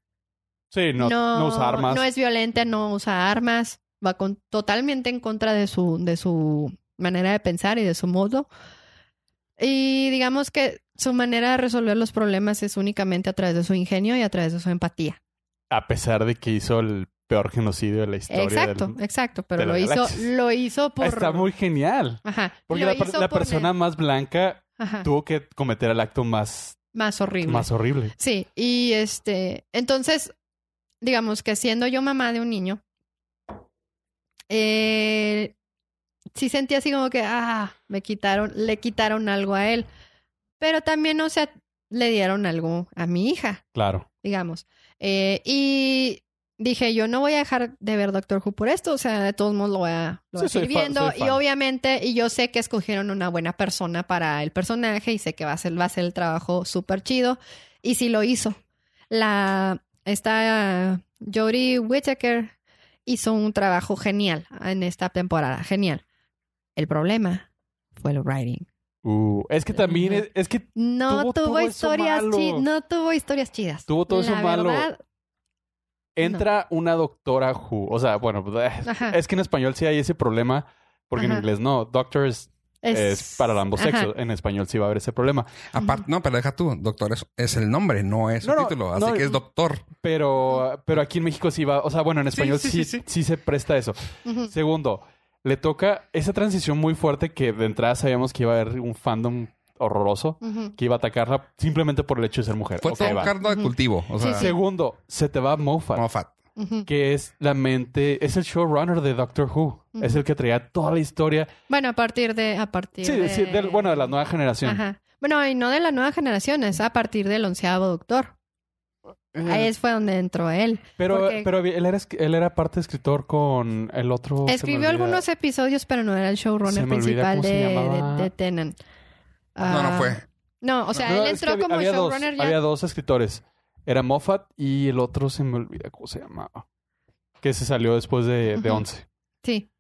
Sí, no, no, usa armas. no es violenta, no usa armas, va con, totalmente en contra de su, de su manera de pensar y de su modo. Y digamos que su manera de resolver los problemas es únicamente a través de su ingenio y a través de su empatía. A pesar de que hizo el peor genocidio de la historia. Exacto, del- exacto, pero de lo hizo, lo hizo por... Está muy genial. Ajá. Porque la, por persona más blanca Ajá, tuvo que cometer el acto más, más horrible. más horrible. Sí, y este, entonces, digamos que siendo yo mamá de un niño, eh, sí sentí así como que, ah, me quitaron, le quitaron algo a él, pero también, o sea, le dieron algo a mi hija, Claro. digamos. Eh, y dije, yo no voy a dejar de ver Doctor Who por esto, o sea, de todos modos lo voy a, lo voy a Sí, seguir viendo. Y obviamente, y yo sé que escogieron una buena persona para el personaje y sé que va a ser, va a ser el trabajo súper chido. Y sí lo hizo. La, esta Jodie Whittaker hizo un trabajo genial en esta temporada, genial. El problema fue el writing. Uh, es que también es, es que No Tuvo tuvo, historias no tuvo historias chidas. Tuvo todo eso malo. verdad, entra una doctora Who. O sea, bueno, <laughs> Ajá. es que en español sí hay ese problema, porque en inglés no. Doctor es, es para ambos ajá. sexos. En español sí va a haber ese problema. Aparte, no, pero deja tú. Doctor es, es el nombre, no es No, el no, título. Así no, que es doctor. Pero, pero aquí en México sí va. O sea, bueno, en español sí, sí, sí, sí, sí. se presta eso. Segundo, le toca esa transición muy fuerte que de entrada sabíamos que iba a haber un fandom horroroso que iba a atacarla simplemente por el hecho de ser mujer. Fue Ok, todo un va. cardo de cultivo. O Sí, sea, sí. Segundo, se te va Moffat, Moffat. Que es la mente, es el showrunner de Doctor Who. Es el que traía toda la historia. Bueno, a partir de... A partir Sí, de... sí, del- bueno, de la nueva generación. Ajá. Bueno, y no de la nueva generación, es a partir del onceavo doctor. Eh, Ahí fue donde entró él. pero porque- pero él, era, él era parte escritor con el otro. Escribió algunos episodios, pero no era el showrunner principal de, de, de Tennant. No, no Ah, fue. No, o sea, No, él es que entró había- como había dos, showrunner ya. Había dos escritores. Era Moffat y el otro se me olvida cómo se llamaba. Que se salió después de, de Ujú. 11. Sí.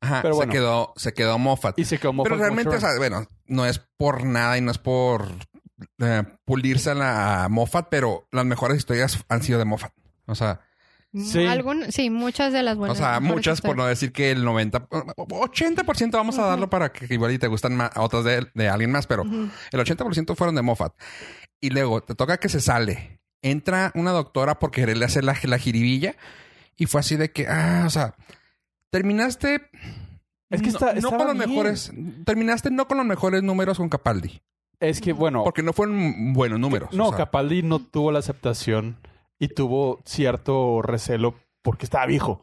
Ajá, Pero se, quedó, se quedó Moffat. Y se quedó Moffat Pero realmente, o sea, bueno, no es por nada y no es por eh, pulirse a la Moffat, pero las mejores historias han sido de Moffat. O sea, Sí. Algún- sí, muchas de las buenas. o sea, muchas, por no historias. decir que el 90, 80% vamos a darlo para que igual y te gustan más, otras de, de alguien más, pero Ujú. el 80% fueron de Moffat. Y luego te toca que se sale. Entra una doctora por quererle hacer la, la jiribilla y fue así de que, ah, o sea, terminaste. Es que no- está- no, con los bien. mejores. Terminaste no con los mejores números con Capaldi. Es que, bueno. Porque no fueron buenos números. no, o sea. Capaldi no tuvo la aceptación y tuvo cierto recelo porque estaba viejo.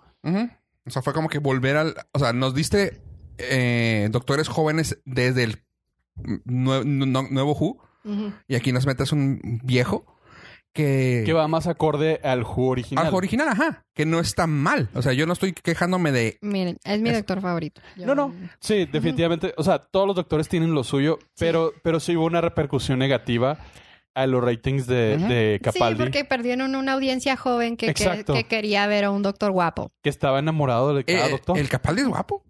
O sea, fue como que volver al. O sea, nos diste eh, doctores jóvenes desde el nue- no- nuevo Who y aquí nos metes un viejo que. Que va más acorde al Who original. Al original, ajá. Que no está mal. O sea, yo no estoy quejándome de. Miren, es mi Es- doctor favorito. Yo- No, no. Sí, definitivamente. O sea, todos los doctores tienen lo suyo, pero, pero sí hubo una repercusión negativa a los ratings de, de Sí, Capaldi, porque perdieron una audiencia joven que, que, Exacto. que quería ver a un doctor guapo. que estaba enamorado de cada Eh, doctor. el Capaldi es guapo.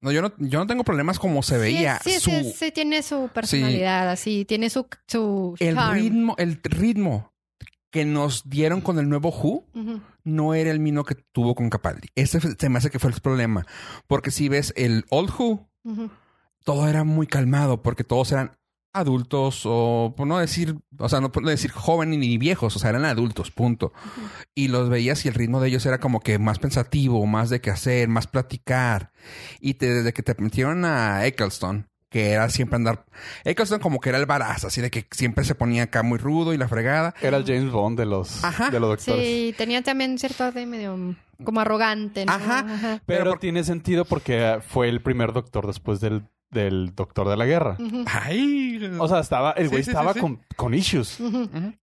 No, yo no, yo no tengo problemas como se veía. Sí, sí, su, sí, sí, tiene su personalidad, así, tiene su, su el charm. ritmo, el ritmo que nos dieron con el nuevo Who no era el mismo que tuvo con Capaldi. Ese se me hace que fue el problema. Porque si ves el Old Who, todo era muy calmado porque todos eran adultos o por no decir, o sea, no por no decir jóvenes ni viejos, o sea, eran adultos, punto. Y los veías y el ritmo de ellos era como que más pensativo, más de qué hacer, más platicar. Y te- desde que te metieron a Eccleston, que era siempre andar... Eccleston como que era el baraz, así de que siempre se ponía acá muy rudo y la fregada. Era el James Bond de los, Ajá. de los doctores. Sí, tenía también cierto arte medio como arrogante, ¿no? Ajá. Pero, Pero por- tiene sentido porque fue el primer doctor después del, del doctor de la guerra. Ay. O sea, estaba, el güey sí, estaba sí, sí. Con, con issues.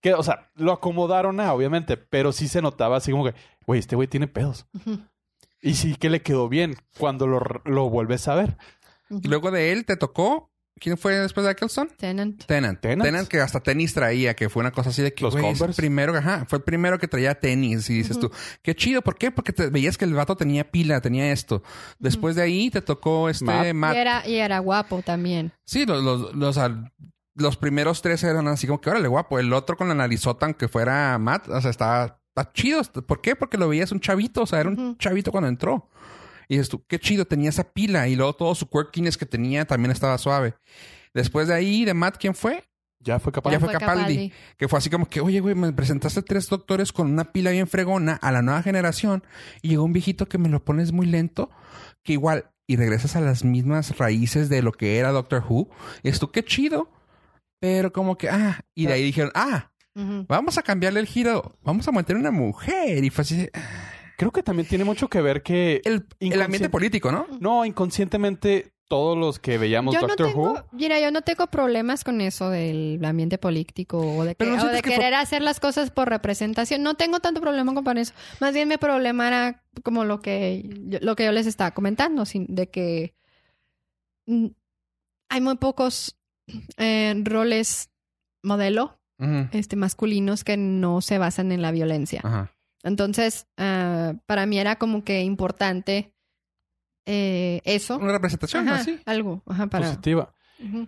Que, o sea, lo acomodaron a, obviamente, pero sí se notaba así como que, güey, este güey tiene pedos. Y sí que le quedó bien cuando lo, lo vuelves a ver. Y luego de él te tocó... ¿Quién fue después de Eccleston? Tennant. Tennant. Tennant. Tennant que hasta tenis traía, que fue una cosa así de que Los Converse. primero, ajá, fue el primero que traía tenis y dices tú, qué chido, ¿por qué? Porque te veías que el vato tenía pila, tenía esto. Después de ahí te tocó este Matt. Matt. Y, era, y era guapo también. Sí, los, los, los, los primeros tres eran así como que órale, guapo. El otro con la narizota, aunque fuera Matt, o sea, estaba, está chido. ¿Por qué? Porque lo veías un chavito, o sea, era un chavito cuando entró. Y dices tú, qué chido, tenía esa pila. Y luego todo su quirkiness que tenía también estaba suave. Después de ahí, de Matt, ¿quién fue? Ya fue capaz. Ya fue Capaldi. Que fue así como que, oye, güey, me presentaste tres doctores con una pila bien fregona a la nueva generación y llegó un viejito que me lo pones muy lento, que igual, y regresas a las mismas raíces de lo que era Doctor Who. Y esto, qué chido. Pero como que, ah, y de ahí dijeron, ah, vamos a cambiarle el giro, vamos a meter una mujer. Y fue así, de, Creo que también tiene mucho que ver que... el, el ambiente político, ¿no? No, inconscientemente todos los que veíamos Yo no Doctor tengo, Who... mira, yo no tengo problemas con eso del ambiente político o de, que- Pero ¿no o sientes de que querer hacer las cosas por representación. No tengo tanto problema con eso. Más bien mi problema era como lo que yo, lo que yo les estaba comentando, sin- de que hay muy pocos eh, roles modelo este masculinos que no se basan en la violencia. Ajá. Entonces, ah, para mí era como que importante eh, eso. Una representación Ajá, así. algo. Ajá, para. Positiva.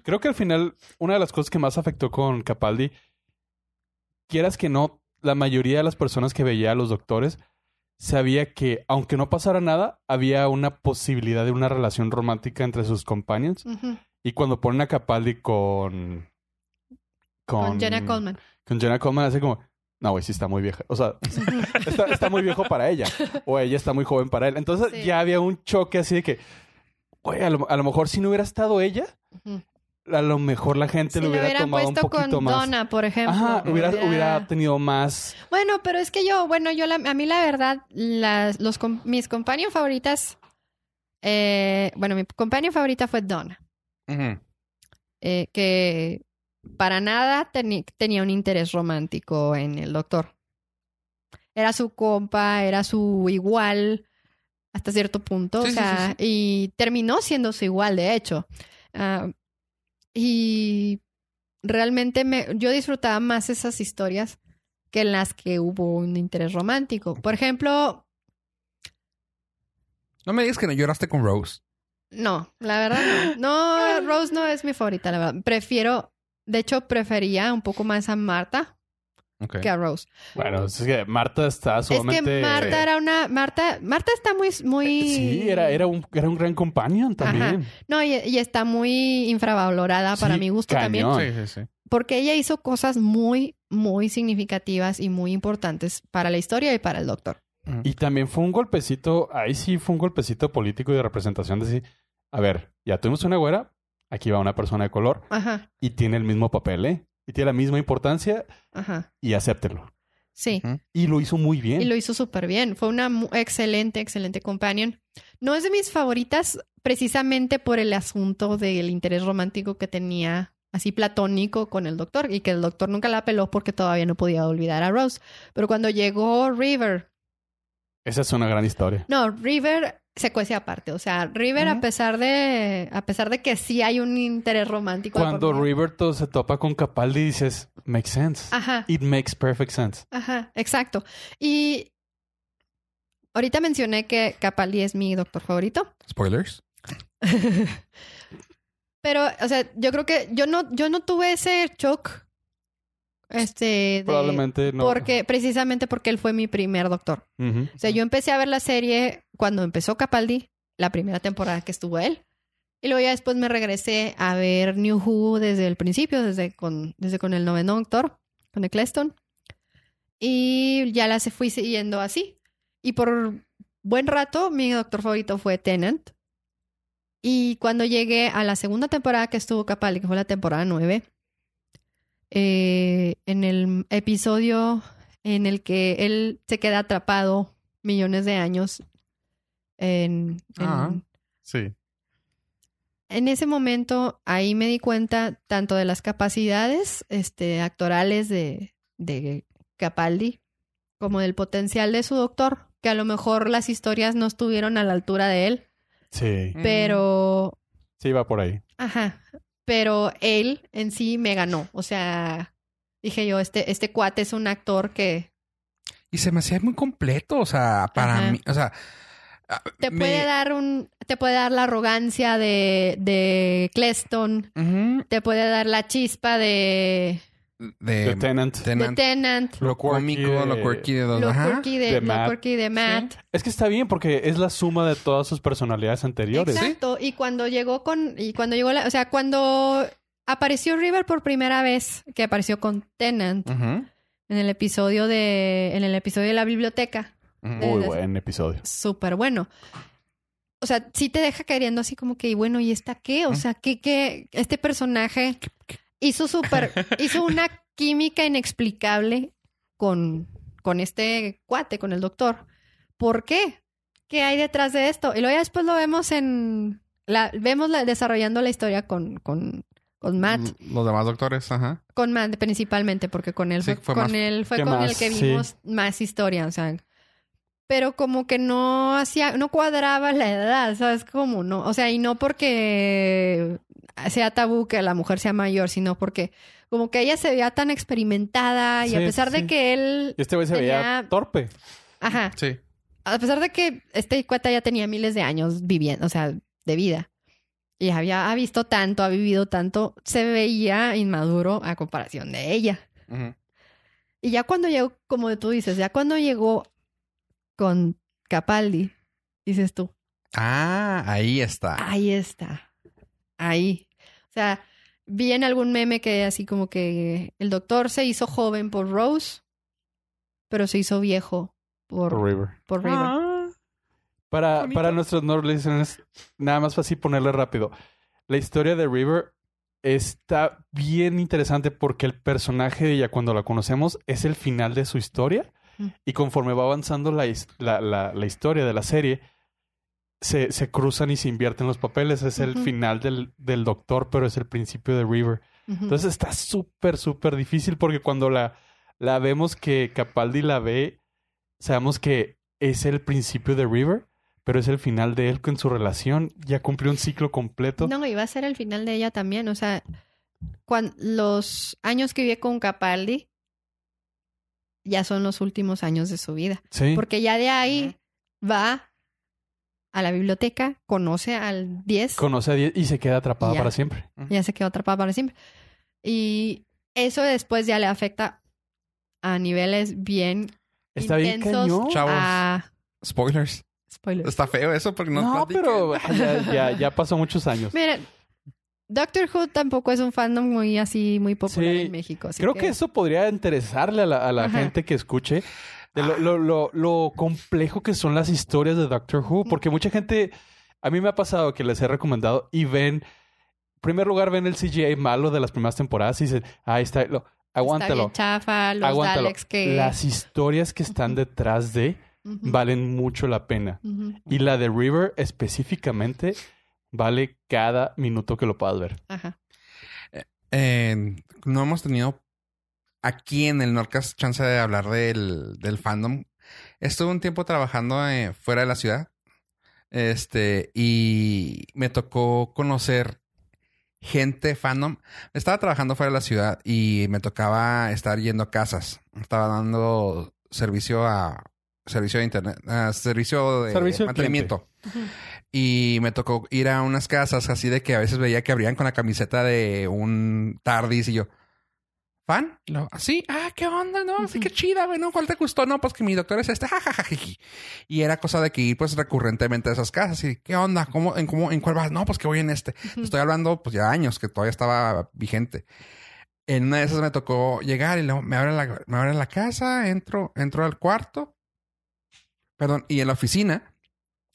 Creo que al final, una de las cosas que más afectó con Capaldi, quieras que no, la mayoría de las personas que veía a los doctores sabía que, aunque no pasara nada, había una posibilidad de una relación romántica entre sus companions. Ujú. Y cuando ponen a Capaldi con. Con Jenna Coleman. Con Jenna Coleman, hace como. No, güey, sí está muy vieja. O sea, <laughs> está, está muy viejo para ella. O ella está muy joven para él. Entonces Sí. ya había un choque así de que. Güey, a lo, a lo mejor si no hubiera estado ella, a lo mejor la gente Si lo hubiera tomado un puesto poquito con más. Donna, por ejemplo. Ajá, hubiera, hubiera- hubiera tenido más. Bueno, pero es que yo, bueno, yo la- a mí la verdad, las, los, mis compañeros favoritas, eh, bueno, mi compañera favorita fue Donna, eh, que para nada tenía un interés romántico en el doctor. Era su compa, era su igual hasta cierto punto, Sí, o sea, sí, y terminó siendo su igual, de hecho. Ah, y realmente me, yo disfrutaba más esas historias que en las que hubo un interés romántico. Por ejemplo, No me digas que no lloraste con Rose. no, la verdad no. No, Rose no es mi favorita, la verdad. Prefiero, de hecho, prefería un poco más a Marta que a Rose. Bueno, es que Marta está Es sumamente. que Marta era una, Marta, Marta está muy, muy. Sí, era, era, un, era un gran companion también. No, y, y está muy infravalorada para mi gusto cañón. también. Sí, sí, sí. Porque ella hizo cosas muy, muy significativas y muy importantes para la historia y para el doctor. Y también fue un golpecito, ahí sí fue un golpecito político y de representación de decir, a ver, ya tuvimos una güera, aquí va una persona de color Ajá, y tiene el mismo papel, ¿eh? Y tiene la misma importancia ajá. y acéptenlo. Sí. Y lo hizo muy bien. Y lo hizo súper bien. Fue una mu- excelente, excelente companion. No es de mis favoritas precisamente por el asunto del interés romántico que tenía así platónico con el doctor y que el doctor nunca la peló porque todavía no podía olvidar a Rose. Pero cuando llegó River, Esa es una gran historia. no, River se cuece aparte. O sea, River a pesar de, a pesar de que sí hay un interés romántico. Cuando medio- Riverto se topa con Capaldi dices, makes sense. Ajá. It makes perfect sense. Ajá, exacto. Y ahorita mencioné que Capaldi es mi doctor favorito. Spoilers. <laughs> Pero, o sea, yo creo que yo no, yo no tuve ese shock. Este. de- Probablemente no. Porque, precisamente porque él fue mi primer doctor. Ujú. O sea, yo empecé a ver la serie cuando empezó Capaldi, la primera temporada que estuvo él. Y luego ya después me regresé a ver New Who desde el principio, desde con, desde con el noveno doctor, con Eccleston. Y ya la se fui siguiendo así. Y por buen rato, mi doctor favorito fue Tennant. Y cuando llegué a la segunda temporada que estuvo Capaldi, que fue la temporada 9, eh, en el episodio en el que él se queda atrapado millones de años en, en- Ah. Sí. en ese momento ahí me di cuenta tanto de las capacidades este, actorales de, de Capaldi como del potencial de su doctor, que a lo mejor las historias no estuvieron a la altura de él, Sí. pero, Sí, va por ahí. ajá, pero él en sí me ganó, o sea, dije yo, este, este cuate es un actor que Y se me hacía muy completo, o sea, para Ajá. mí, o sea, ah, te me- puede dar un, te puede dar la arrogancia de, de Cleston, te puede dar la chispa de, de, The Tenant. de Tennant, Tennant. lo cómico, lo de- quirky de dos. Lo Ajá. quirky de, de lo Matt. quirky de Matt. Es que está bien porque es la suma de todas sus personalidades anteriores. Exacto. Y cuando llegó con, y cuando llegó la, o sea, cuando apareció River por primera vez, que apareció con Tennant Ujú, en el episodio de, en el episodio de la biblioteca. Muy buen episodio. súper bueno. O sea, sí te deja queriendo así como que, y bueno, ¿y esta qué? O sea, que, que este personaje hizo súper, <laughs> hizo una química inexplicable con, con este cuate, con el doctor. ¿Por qué? ¿Qué hay detrás de esto? Y luego ya después lo vemos en, la, vemos la- desarrollando la historia con, con, con Matt, Los demás doctores, ajá. con Matt principalmente, porque con él Sí, fue, fue con más- él fue ¿Qué con el que Sí. vimos más historia, o sea, pero como que no hacía, no cuadraba la edad, ¿sabes cómo? No, o sea, y no porque sea tabú que la mujer sea mayor, sino porque como que ella se veía tan experimentada y a Sí, pesar de que él, este güey se veía Tenía- torpe. ajá, Sí. a pesar de que este cuata ya tenía miles de años viviendo, o sea, de vida. Y había ha visto tanto, ha vivido tanto, se veía inmaduro a comparación de ella. Y ya cuando llegó, como tú dices, ya cuando llegó con Capaldi, dices tú, Ah, ahí está. ahí está, ahí. O sea, vi en algún meme que así como que el doctor se hizo joven por Rose, pero se hizo viejo por, Por River. por River. Ah. Para, Bonito. para nuestros no listeners, nada más fácil ponerle rápido. La historia de River está bien interesante porque el personaje de ella, cuando la conocemos, es el final de su historia. Mm. Y conforme va avanzando la, la- la historia de la serie, se, se cruzan y se invierten los papeles. Es el final del, del doctor, pero es el principio de River. Entonces está súper, súper difícil porque cuando la, la vemos que Capaldi la ve, sabemos que es el principio de River, pero es el final de él con su relación. Ya cumplió un ciclo completo. No, y va a ser el final de ella también. O sea, cuan- los años que vive con Capaldi ya son los últimos años de su vida. Sí. Porque ya de ahí va a la biblioteca, conoce al 10, Conoce a 10 y se queda atrapada Ya. para siempre. ya se quedó atrapada para siempre. Y eso después ya le afecta a niveles bien Está bien intensos cañón. Chavos. a Spoilers. spoilers. Está feo eso porque no, No, platican. pero ya, ya, ya pasó muchos años. Miren, Doctor Who tampoco es un fandom muy así, muy popular Sí. en México. así Creo que eso podría interesarle a la, a la gente que escuche de lo, lo, lo, lo complejo que son las historias de Doctor Who, porque mucha gente, a mí me ha pasado que les he recomendado y ven, en primer lugar ven el CGI malo de las primeras temporadas y dicen, ahí está, lo, Está aguántalo, bien chafa, los aguántalo. Daleks que... Las historias que están detrás de valen mucho la pena. Y la de River específicamente vale cada minuto que lo puedas ver. Ajá. Eh, no hemos tenido aquí en el Norcas chance de hablar del, del fandom. Estuve un tiempo trabajando eh, fuera de la ciudad. Este, y me tocó conocer gente fandom. Estaba trabajando fuera de la ciudad y me tocaba estar yendo a casas. Estaba dando servicio a servicio de internet, a servicio de Servicio mantenimiento. Y me tocó ir a unas casas así de que a veces veía que abrían con la camiseta de un Tardis y yo, ¿fan? Y luego, sí, ah, ¿qué onda? No, sí, Ujú. qué chida, güey, ¿no? ¿Cuál te gustó? No, pues que mi doctor es este, <laughs> jajajajiji. Y era cosa de que ir pues recurrentemente a esas casas y, ¿qué onda? ¿Cómo, en, cómo, en cuál vas? No, pues que voy en este. Ujú. Estoy hablando pues ya años que todavía estaba vigente. En una de esas me tocó llegar y luego me abre la, me abre la casa, entro, entro al cuarto. Perdón, y en la oficina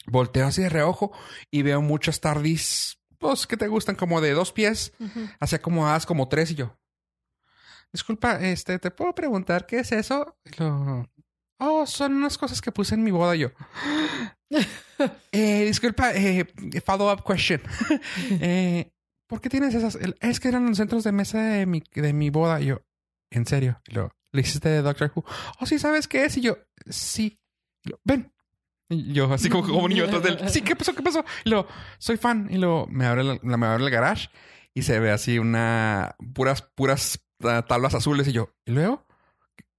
volteo así de reojo y veo muchas tardis, pues que te gustan como de dos pies, así acomodadas como tres y yo. Disculpa, este, ¿te puedo preguntar qué es eso? Lo, oh, son unas cosas que puse en mi boda yo. <laughs> eh, disculpa, eh, follow up question. <laughs> eh, ¿Por qué tienes esas? Es que eran los centros de mesa de mi, de mi boda. Y yo, ¿en serio? Y lo, ¿le hiciste de Doctor Who? Oh, sí, ¿sabes qué es? Y yo, sí. Y lo, Ven. Y yo, así como, como niño atrás de él. Sí, ¿qué pasó? ¿Qué pasó? Y lo, soy fan. Y lo, me abre, la- me abre el garage y se ve así una, puras, puras tablas azules. Y yo, ¿y luego?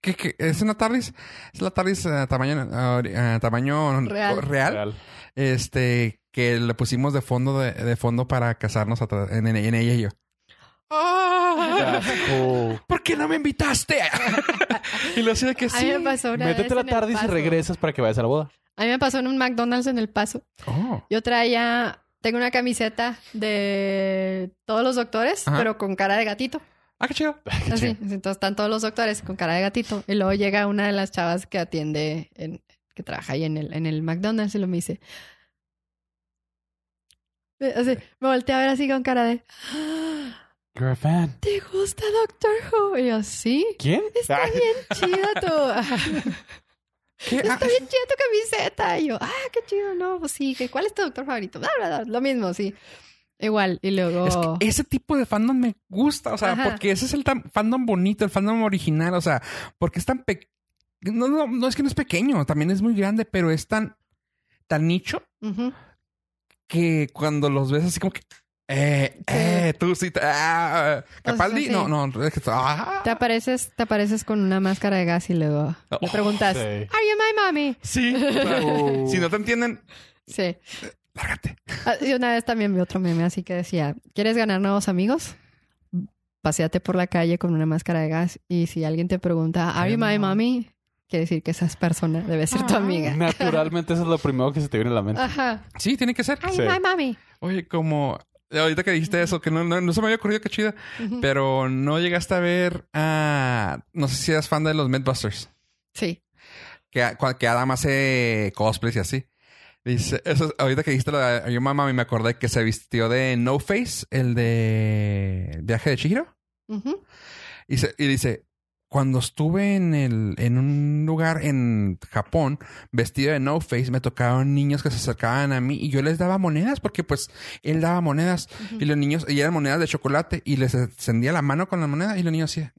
¿Qué, qué? ¿Es una TARDIS? Es la TARDIS ah, tamaño, ah, ah, tamaño Real. real este que le pusimos de fondo de, de fondo para casarnos atrás- en, en- en ella y yo. ¡Ah! <laughs> Oh. ¿Por qué no me invitaste? <laughs> y lo de que A mí sí. me pasó una Métete vez la tarde y regresas para que vayas a la boda. A mí me pasó en un McDonald's en El Paso. Oh. Yo traía... Tengo una camiseta de todos los doctores, Ajá. pero con cara de gatito. Ah, qué <laughs> chido. Así. Entonces están todos los doctores con cara de gatito. Y luego llega una de las chavas que atiende, en, que trabaja ahí en el, en el McDonald's y lo me dice. Eh, Así, me volteé a ver así con cara de. "Ah, You're a fan. ¿Te gusta Doctor Who? Y yo, sí. ¿Quién? Está Ay, bien chida tu. <laughs> ¿Qué? Ah, Está bien chida tu camiseta. Y yo, ah, qué chido, no, pues sí. ¿Cuál es tu doctor favorito? Bla, bla, bla. Lo mismo, sí. Igual. Y luego. Es que ese tipo de fandom me gusta, o sea, Ajá. porque ese es el tan- fandom bonito, el fandom original, o sea, porque es tan pequeño. No, no, no es que no es pequeño, también es muy grande, pero es tan, tan nicho que cuando los ves así como que. Eh, eh, tú sí. te- Ah, Capaldi, sí. no, no. es que- ah. Te apareces, te apareces con una máscara de gas y luego le Oh, preguntas, sí. ¿Are you my mommy? Sí. o sea, <laughs> si no te entienden, Sí. Lárgate. Ah, Y una vez también vi otro meme así que decía, ¿quieres ganar nuevos amigos? Paseate por la calle con una máscara de gas y si alguien te pregunta, ¿Are you my mommy? Quiere decir que esa persona debe ser tu amiga. Naturalmente, eso es lo primero que se te viene a la mente. Ajá. Sí, tiene que ser. ¿Are Sí. you my mommy? Oye, como ahorita que dijiste eso, que no, no, no se me había ocurrido qué chida, Ujú. pero no llegaste a ver a. No sé si eras fan de los Mythbusters, Sí. que, cua- que Adam hace cosplays y así. Dice, eso, es- ahorita que dijiste lo de yo mamá, me acordé que se vistió de No Face, el de Viaje de Chihiro. Ujú. Y, se- y dice, cuando estuve en el, en un lugar en Japón, vestido de No Face, me tocaron niños que se acercaban a mí y yo les daba monedas porque pues él daba monedas y los niños, y eran monedas de chocolate y les encendía la mano con la moneda y los niños así,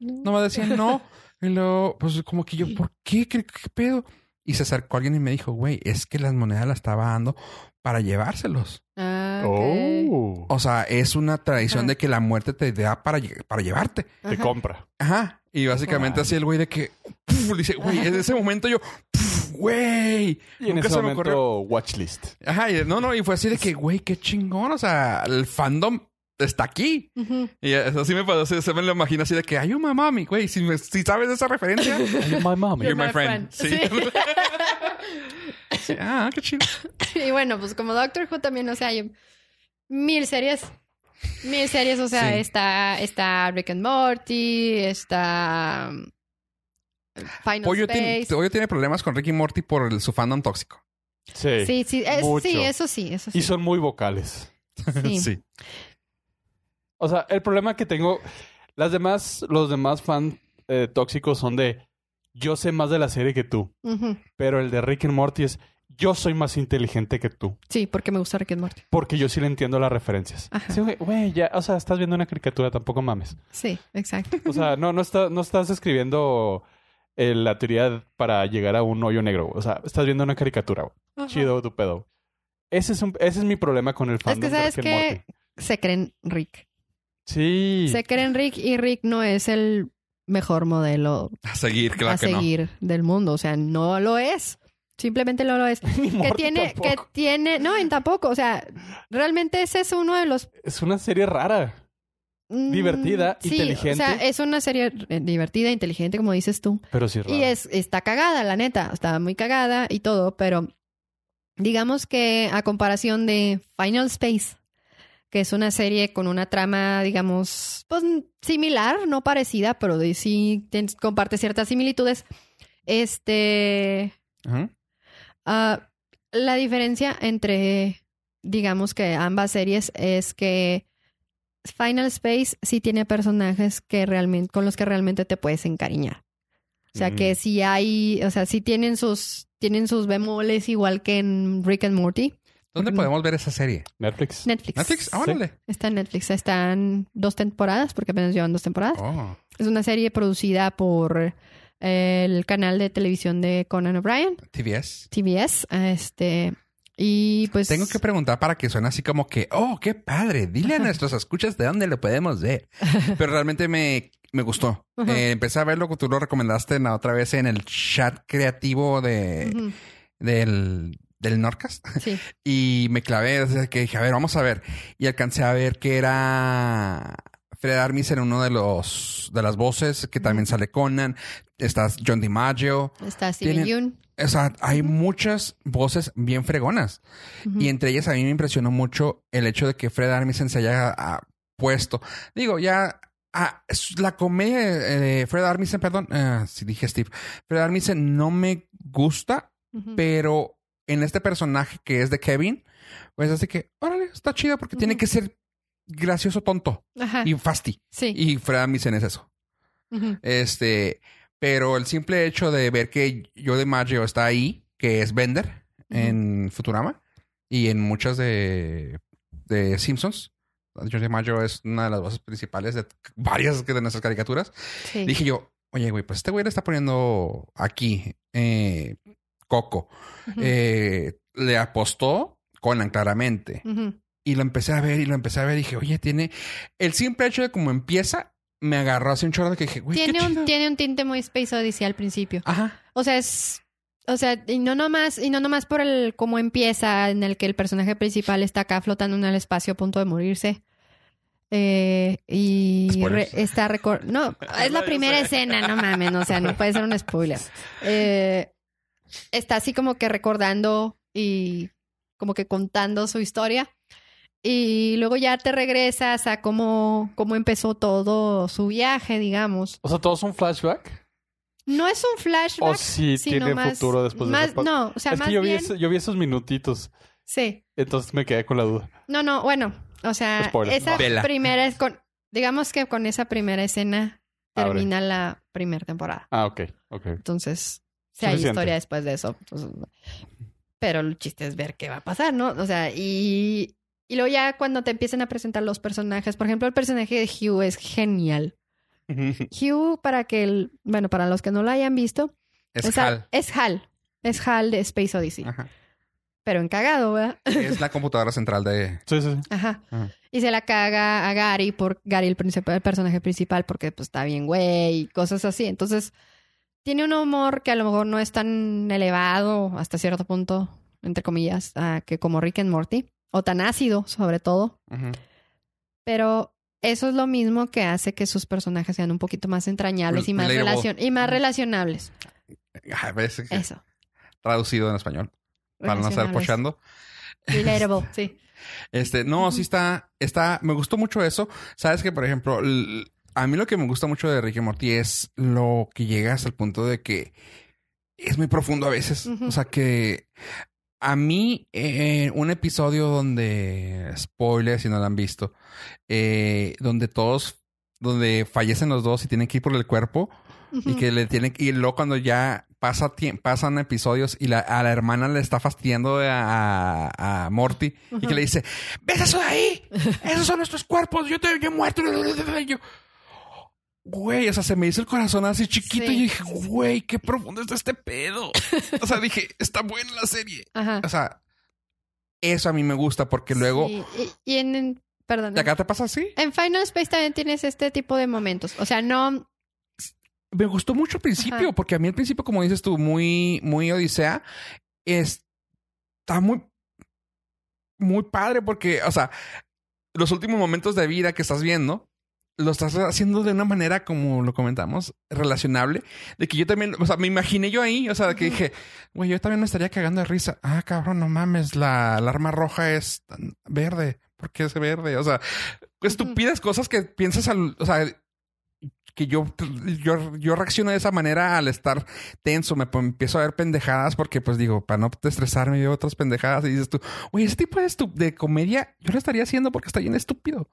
no me decían no. Y luego, pues como que yo, <laughs> ¿por qué? ¿Qué, qué pedo? Y se acercó alguien y me dijo, güey, es que las monedas las estaba dando para llevárselos. Ah. Oh. O sea, es una tradición Ajá. de que la muerte te da para, para llevarte. Te Ajá. compra. Ajá. Y básicamente Wow. así el güey de que, puf, dice, güey, en ese momento yo, puf, güey. Y en ese se me momento, ocurrió. watchlist. Ajá, y no, no, y fue así de que, güey, qué chingón. O sea, el fandom está aquí. Y eso sí me pasó, se, se me lo imagino así de que, ay, una mami, güey, si, me- si sabes de esa referencia. <laughs> My mommy. You're my friend. Sí. Sí. <laughs> Sí, Ah, qué chido. <laughs> y bueno, pues como Doctor Who también, o sea, hay mil series. Mil series, o sea, Sí. está, está Rick and Morty, está um, Final Pollo Space. tiene, Pollo tiene problemas con Ricky Morty por el- su fandom tóxico. Sí. Sí, sí, es- sí, eso sí, eso sí. Y son muy vocales. Sí. O sea, el problema que tengo, las demás, los demás fans eh, tóxicos son de yo sé más de la serie que tú, pero el de Rick and Morty es yo soy más inteligente que tú, Sí, porque me gusta Rick and Morty. porque yo sí le entiendo las referencias. Ajá. Sí, güey, ya, o sea, estás viendo una caricatura, tampoco mames. Sí, exacto. O sea, no, no, está, no estás escribiendo eh, la teoría para llegar a un hoyo negro. O sea, estás viendo una caricatura, güey. Ajá. Chido tu pedo. Ese es, un, ese es mi problema con el fandom que, de ¿sabes Rick and qué? Morty. Se creen Rick. Sí. Se creen Rick y Rick no es el mejor modelo A seguir, claro a que no. seguir del mundo. O sea, no lo es. Simplemente no lo es. <laughs> Ni Que tiene, que tiene, no, en tampoco. O sea, realmente ese es uno de los Es una serie rara. mm, Divertida, sí, inteligente. O sea, es una serie eh, divertida, inteligente, como dices tú. Pero sí rara. Y es, está cagada, la neta. Está muy cagada y todo, pero digamos que a comparación de Final Space, que es una serie con una trama, digamos, pues similar, no parecida, pero de- sí ten- comparte ciertas similitudes. Este. Ajá. ah, la diferencia entre, digamos que ambas series es que Final Space sí tiene personajes que realmente, con los que realmente te puedes encariñar. O sea, Mm. que sí hay, o sea, sí tienen sus, tienen sus bemoles igual que en Rick and Morty. ¿Dónde podemos ver esa serie? Netflix. Netflix. Netflix. Ah, Sí. órale. Está en Netflix. Están dos temporadas, porque apenas llevan dos temporadas. Oh. Es una serie producida por eh, el canal de televisión de Conan O'Brien, TBS. TBS. Este, y pues. Tengo que preguntar para que suene así como que, oh, qué padre. Dile a nuestros escuchas de dónde lo podemos ver. <laughs> Pero realmente me, me gustó. Eh, empecé a verlo, tú lo recomendaste en la otra vez en el chat creativo de, del, del Norcast. <laughs> Sí. Y me clavé, o sea, que dije, a ver, vamos a ver. Y alcancé a ver que era Fred Armisen, uno de los de las voces, que también sale Conan. Está John DiMaggio. Está Steven Yeun. O sea, hay muchas voces bien fregonas. Y entre ellas a mí me impresionó mucho el hecho de que Fred Armisen se haya ah, puesto. Digo, ya ah, la comedia de Fred Armisen, perdón, ah, si dije Steve, Fred Armisen no me gusta, pero en este personaje que es de Kevin, pues así que, órale, está chido porque tiene que ser gracioso tonto Ajá. y fasti. Sí. Y Fred Armisen es eso. Este, pero el simple hecho de ver que Joe DiMaggio está ahí, que es Bender en Futurama y en muchas de, de Simpsons. Joe DiMaggio es una de las voces principales de varias de nuestras caricaturas. Sí. Dije yo, oye, güey, pues este güey le está poniendo aquí eh, Coco. Eh, le apostó Conan claramente. Y lo empecé a ver y lo empecé a ver. Y dije, oye, tiene el simple hecho de cómo empieza, me agarró así un chorro de que dije, güey, qué Tiene un, chido. tiene un tinte muy Space Odyssey al principio. Ajá. O sea, es. O sea, y no nomás, y no nomás por el cómo empieza, en el que el personaje principal está acá flotando en el espacio a punto de morirse. Eh, y re- está recor- No, <laughs> es la primera escena, no mames, o sea, no puede ser un spoiler. <laughs> Eh, está así como que recordando y como que contando su historia. Y luego ya te regresas a cómo, cómo empezó todo su viaje, digamos. O sea, todos son flashback. No es un flashback. O sí sino tiene más- futuro después de más, pa- No, o sea, es más que yo vi, bien... eso- yo vi esos minutitos. Sí. Entonces me quedé con la duda. No, no, bueno. O sea, Spoiler. esa Vela. primera es con... Digamos que con esa primera escena Abre. termina la primera temporada. Ah, ok, ok. Entonces, si hay historia después de eso. pero el chiste es ver qué va a pasar, ¿no? O sea, y, y luego ya cuando te empiezan a presentar los personajes, por ejemplo, el personaje de Hugh es genial. Hugh, para que el, bueno, para los que no lo hayan visto, es HAL. es Hal. Es Hal de Space Odyssey. Ajá. Pero encagado, ¿verdad? Es la computadora central de... Sí, sí, sí. Ajá. Ajá. Y se la caga a Gary por Gary, el, el personaje principal, porque pues está bien güey y cosas así. Entonces, tiene un humor que a lo mejor no es tan elevado hasta cierto punto, entre comillas, que como Rick and Morty, o tan ácido, sobre todo. Pero eso es lo mismo que hace que sus personajes sean un poquito más entrañables y más, relacion y más relacionables. A veces Eso. traducido en español. Para no estar pochando. Relatable, sí. <laughs> Este, no, sí está, está, me gustó mucho eso. Sabes que, por ejemplo, a mí lo que me gusta mucho de Rick y Morty es lo que llega hasta el punto de que es muy profundo a veces. O sea que a mí, eh, un episodio donde, spoiler si no lo han visto, eh, donde todos, donde fallecen los dos y tienen que ir por el cuerpo y que le tienen y luego cuando ya pasa pasan episodios y la, a la hermana le está fastidiando a, a- a Morty y que le dice ves eso de ahí esos son nuestros cuerpos yo te yo he muerto yo güey o sea se me hizo el corazón así chiquito Sí. y dije güey qué profundo está este pedo o sea dije está buena la serie Ajá. o sea eso a mí me gusta porque luego Sí, Y, y en, en- perdón. ¿de acá te pasa así En Final Space también tienes este tipo de momentos. O sea, no. me gustó mucho al principio, Ajá. porque a mí al principio, como dices tú, muy, muy Odisea, es- está muy, muy padre porque, o sea, los últimos momentos de vida que estás viendo, lo estás haciendo de una manera, como lo comentamos, relacionable, de que yo también, o sea, me imaginé yo ahí, o sea, que dije, güey, yo también me estaría cagando de risa. Ah, cabrón, no mames, la alarma roja es verde. ¿Por qué es verde? O sea, estúpidas cosas que piensas al, o sea, que yo, yo, yo reacciono de esa manera al estar tenso, me empiezo a ver pendejadas porque pues digo, para no estresarme veo otras pendejadas y dices tú, oye, ese tipo de, comedia yo lo estaría haciendo porque está bien estúpido.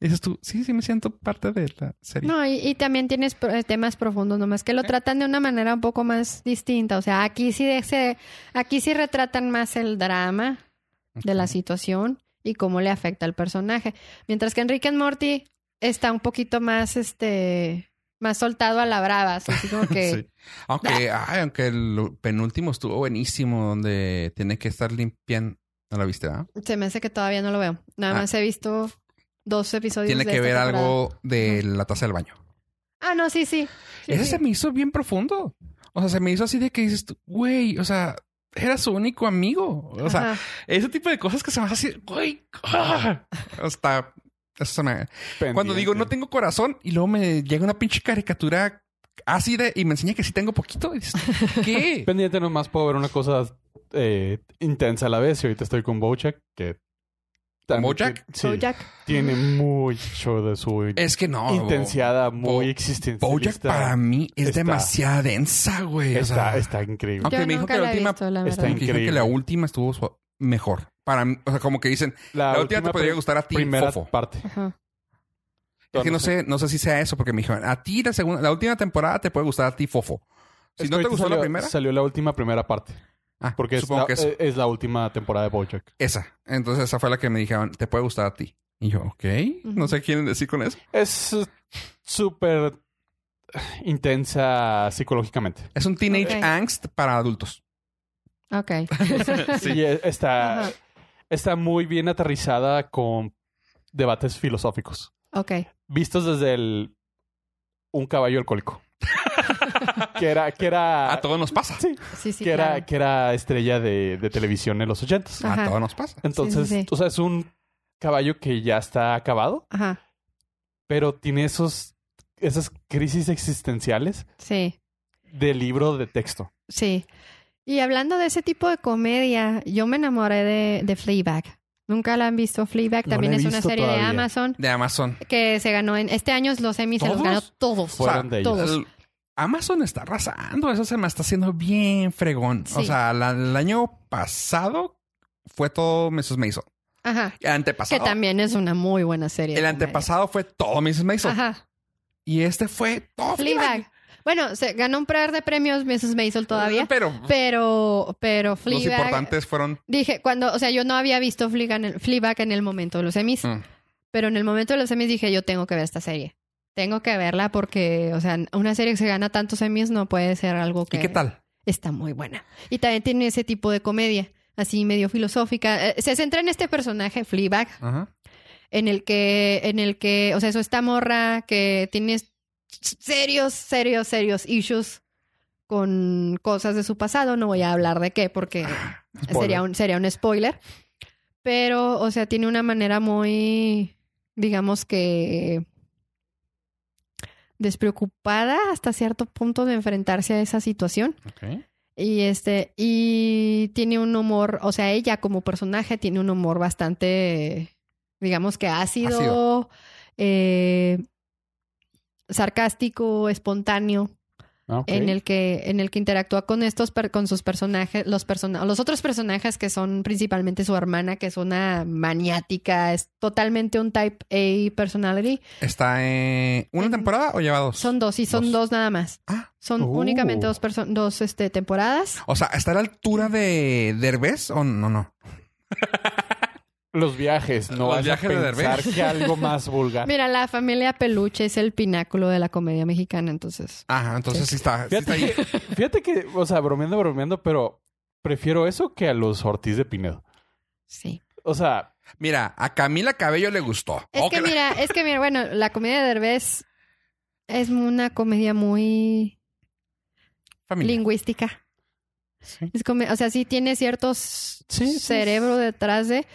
Y dices tú, sí, sí me siento parte de la serie. No, y, y también tienes eh, temas profundos, nomás que lo tratan de una manera un poco más distinta. O sea, aquí sí, de- aquí sí retratan más el drama de la situación y cómo le afecta al personaje. Mientras que Enrique and Morty está un poquito más, este, más soltado a la brava. Así como que... <laughs> Sí. Aunque, <laughs> ay, aunque el penúltimo estuvo buenísimo, donde tiene que estar limpiando. ¿No lo viste? Se me hace que todavía no lo veo. Nada Ah. más he visto dos episodios. Tiene de que esta ver temporada. algo de la taza del baño. Ah, no, sí, sí. Sí, Ese sí. se me hizo bien profundo. O sea, se me hizo así de que dices güey, o sea, era su único amigo. O sea, Ajá. ese tipo de cosas que se me hace así, güey, ah, hasta eso se me- Cuando digo no tengo corazón y luego me llega una pinche caricatura ácida y me enseña que sí tengo poquito. Y dices, ¿qué? <laughs> Pendiente nomás puedo ver una cosa eh, intensa a la vez y ahorita estoy con Bojack que... ¿Bojack? Sí. Bojack. Tiene mucho de su es que no. intensidad muy Bo- existencialista. Bojack para mí es está- demasiado densa, güey. O Está, sea, está increíble. Aunque Yo me dijo que la última- visto, la está verdad. que dijeron que increíble. la última estuvo su- mejor. Para mí, o sea, como que dicen, la, última te podría gustar a ti, Primera Fofo. parte. Ajá. Es que no sé, no sé si sea eso, porque me dijeron, a ti la segunda, la última temporada te puede gustar a ti, Fofo. Si Es no te gustó salió, la primera, Salió la última primera parte. ah, Porque es supongo la, que eso. eh, es la última temporada de Bojack. esa. Entonces esa fue la que me dijeron, te puede gustar a ti. Y yo, ok, no sé qué quieren decir con eso. Es súper intensa psicológicamente. Es un teenage angst para adultos. Ok. <laughs> Y eh, está. Está muy bien aterrizada con debates filosóficos. Ok. Vistos desde el un caballo alcohólico. <laughs> que era, que era, A todos nos pasa. sí, Sí, sí, que era, que era estrella de, de televisión en los ochentas. A todos nos pasa. Entonces, Sí, sí, sí. o sea, es un caballo que ya está acabado, Ajá. pero tiene esos, esas crisis existenciales Sí. de libro de texto. Sí. Y hablando de ese tipo de comedia, yo me enamoré de, de Fleabag. Nunca la han visto Fleabag. También es una serie de. Amazon De Amazon. que se ganó en este año los Emmy se los ganó todos. Fueron de ellos. todos. El- Amazon está arrasando. Eso se me está haciendo bien fregón. O Sí. sea, la- el año pasado fue todo Mrs. Maisel. Ajá. El Que antepasado. también es una muy buena serie. el comedia. antepasado fue todo Mrs. Maisel. Ajá. Y este fue todo Fleabag. Bueno, se ganó un par de premios Mrs. Maisel todavía. Pero, Pero, pero los Fleabag... importantes fueron. Dije, cuando, o sea, yo no había visto Fleabag en el, Fleabag en el momento de los Emmys, Mm. pero en el momento de los Emmys dije, yo tengo que ver esta serie. Tengo que verla porque, o sea, una serie que se gana tantos Emmys no puede ser algo que... ¿Y qué tal? Está muy buena. Y también tiene ese tipo de comedia, así medio filosófica. Eh, se centra en este personaje, Fleabag, Ajá. en el que, en el que, o sea, eso esta morra que tiene serios, serios, serios issues con cosas de su pasado. No voy a hablar de qué porque sería un, sería un spoiler. Pero, o sea, tiene una manera muy, digamos que despreocupada hasta cierto punto de enfrentarse a esa situación. Y este, y tiene un humor, o sea, ella como personaje tiene un humor bastante, digamos que ácido, Ácido. eh, sarcástico, espontáneo, Ah, en el que, en el que interactúa con estos, per- con sus personajes, los persona los otros personajes que son principalmente su hermana, que es una maniática, es totalmente un type A personality. ¿Está en una En- temporada o lleva dos? Son dos, y son Dos. dos nada más. Ah. Son Uh. únicamente dos, perso- dos este, temporadas. O sea, ¿está a la altura de Derbez o no? No. <laughs> Los viajes, no Los vas viajes de a pensar Derbez. que algo más vulgar. Mira, la familia Peluche es el pináculo de la comedia mexicana, entonces. Ajá, entonces sí, está, sí está Fíjate ahí. que, fíjate que, o sea, bromeando, bromeando, pero prefiero eso que a los Ortiz de Pinedo. Sí. O sea, Mira, a Camila Cabello le gustó. Es Oh, que la- mira, es que mira, bueno, la comedia de Derbez es una comedia muy Familia. lingüística. Sí. Es come- o sea, sí tiene ciertos Sí, sí. cerebro detrás de.